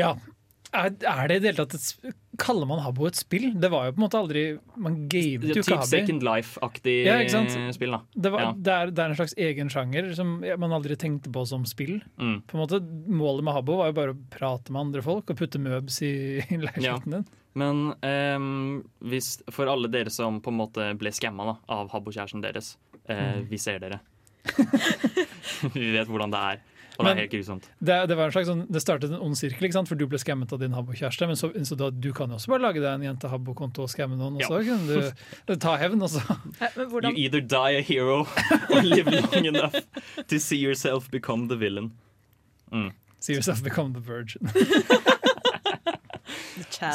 Ja. Er, er det i det hele tatt et Kaller man Habbo et spill? Det var jo på en måte aldri Man gamet jo ikke Typ Habbi. Second Life-aktig Ja, spill, da. Det, var, Ja. det, er, det er en slags egen sjanger som man aldri tenkte på som spill. Mm. På en måte, Målet med Habbo var jo bare å prate med andre folk og putte møbs i, i leiligheten din. Men um, hvis, for alle dere som på en måte ble skamma av Habbo-kjæresten deres, uh, Mm. vi ser dere. vi vet hvordan det er, og det er helt grusomt. Det, det var en slags sånn, det startet en ond sirkel, ikke sant? for du ble skammet av din Habbo-kjæreste. Men så innså du at du kan jo også bare lage deg en jente-Habbo-konto og skamme noen. Og så kunne du ta hevn. også. Eh, Men You either die a hero or live long enough to see yourself become the villain. Mm. See yourself become the virgin.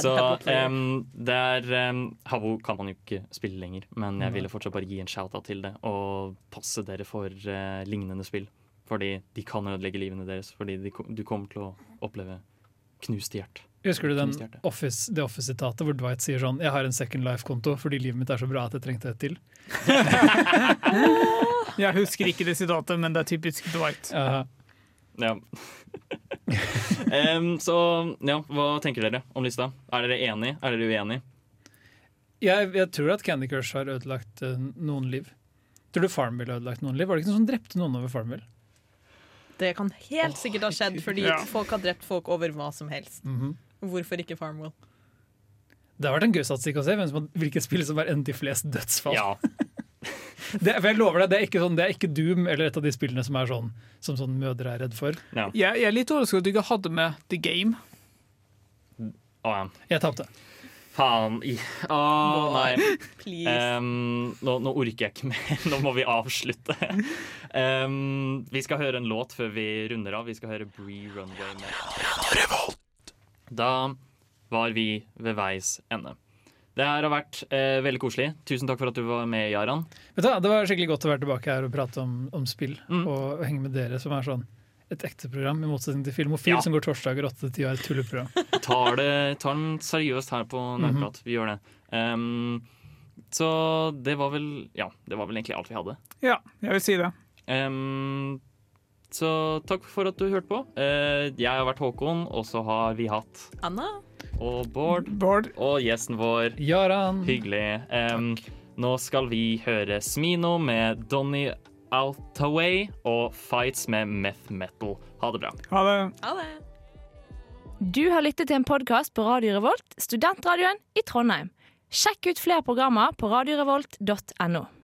Så um, player. em, det er em, Habbo kan man jo ikke spille lenger, men jeg ville fortsatt bare gi en shout-out til det. Og passe dere for uh, lignende spill. Fordi de kan ødelegge livene deres. Fordi de, du kommer til å oppleve knuste hjerte. Husker du den office, det Office-sitatet hvor Dwight sier sånn 'Jeg har en Second Life-konto fordi livet mitt er så bra at jeg trengte et til'? Jeg husker ikke det sitatet, men det er typisk Dwight. Ja. um, så ja, hva tenker dere om lista? Er dere enig? Er dere uenig? Jeg, jeg tror at Candy Crush har ødelagt uh, noen liv. Tror du Farmville har ødelagt noen liv? Var det ikke noen som drepte noen over Farmville? Det kan helt sikkert ha skjedd fordi Ja. folk har drept folk over hva som helst. Mhm. Hvorfor ikke Farmwell? Det har vært en gøy statistikk å se hvem som, hvilket spill som har endt i flest dødsfall. Ja. det, for jeg lover deg, det er, ikke sånn, det er ikke Doom eller et av de spillene som er sånn som sånn mødre er redd for. Jeg, jeg er litt overrasket over at du ikke hadde med The Game. Oh, ja. Jeg tapte. Faen. i- Å, nei. Please. Em, nå, nå orker jeg ikke mer. Nå må vi avslutte. Um, vi skal høre en låt før vi runder av. Vi skal høre Bree Runway med Da var vi ved veis ende. Det her har vært eh, veldig koselig. Tusen takk for at du var med, Jaran. Vet du, det var skikkelig godt å være tilbake her og prate om, om spill. Mm. Og henge med dere, som er sånn et ekte program, i motsetning til Filmofil, Ja. som går torsdager 8 til 10 og er et tulleprogram. Tar, det, tar den seriøst her på Nerdprat. Vi gjør det. Um, så det var vel Ja, det var vel egentlig alt vi hadde. Ja, jeg vil si det. Um, så takk for at du hørte på. Uh, jeg har vært Håkon, og så har vi hatt Anna? og Bård. Bård. Og gjesten vår. Jaran. Hyggelig. Um, nå skal vi høre Smino med Donny Outaway og Fights med Meth Metal. Ha det bra. Ha det. Ha det. Du har lyttet til en podkast på Radio Revolt, studentradioen i Trondheim. Sjekk ut flere programmer på radiorevolt.no.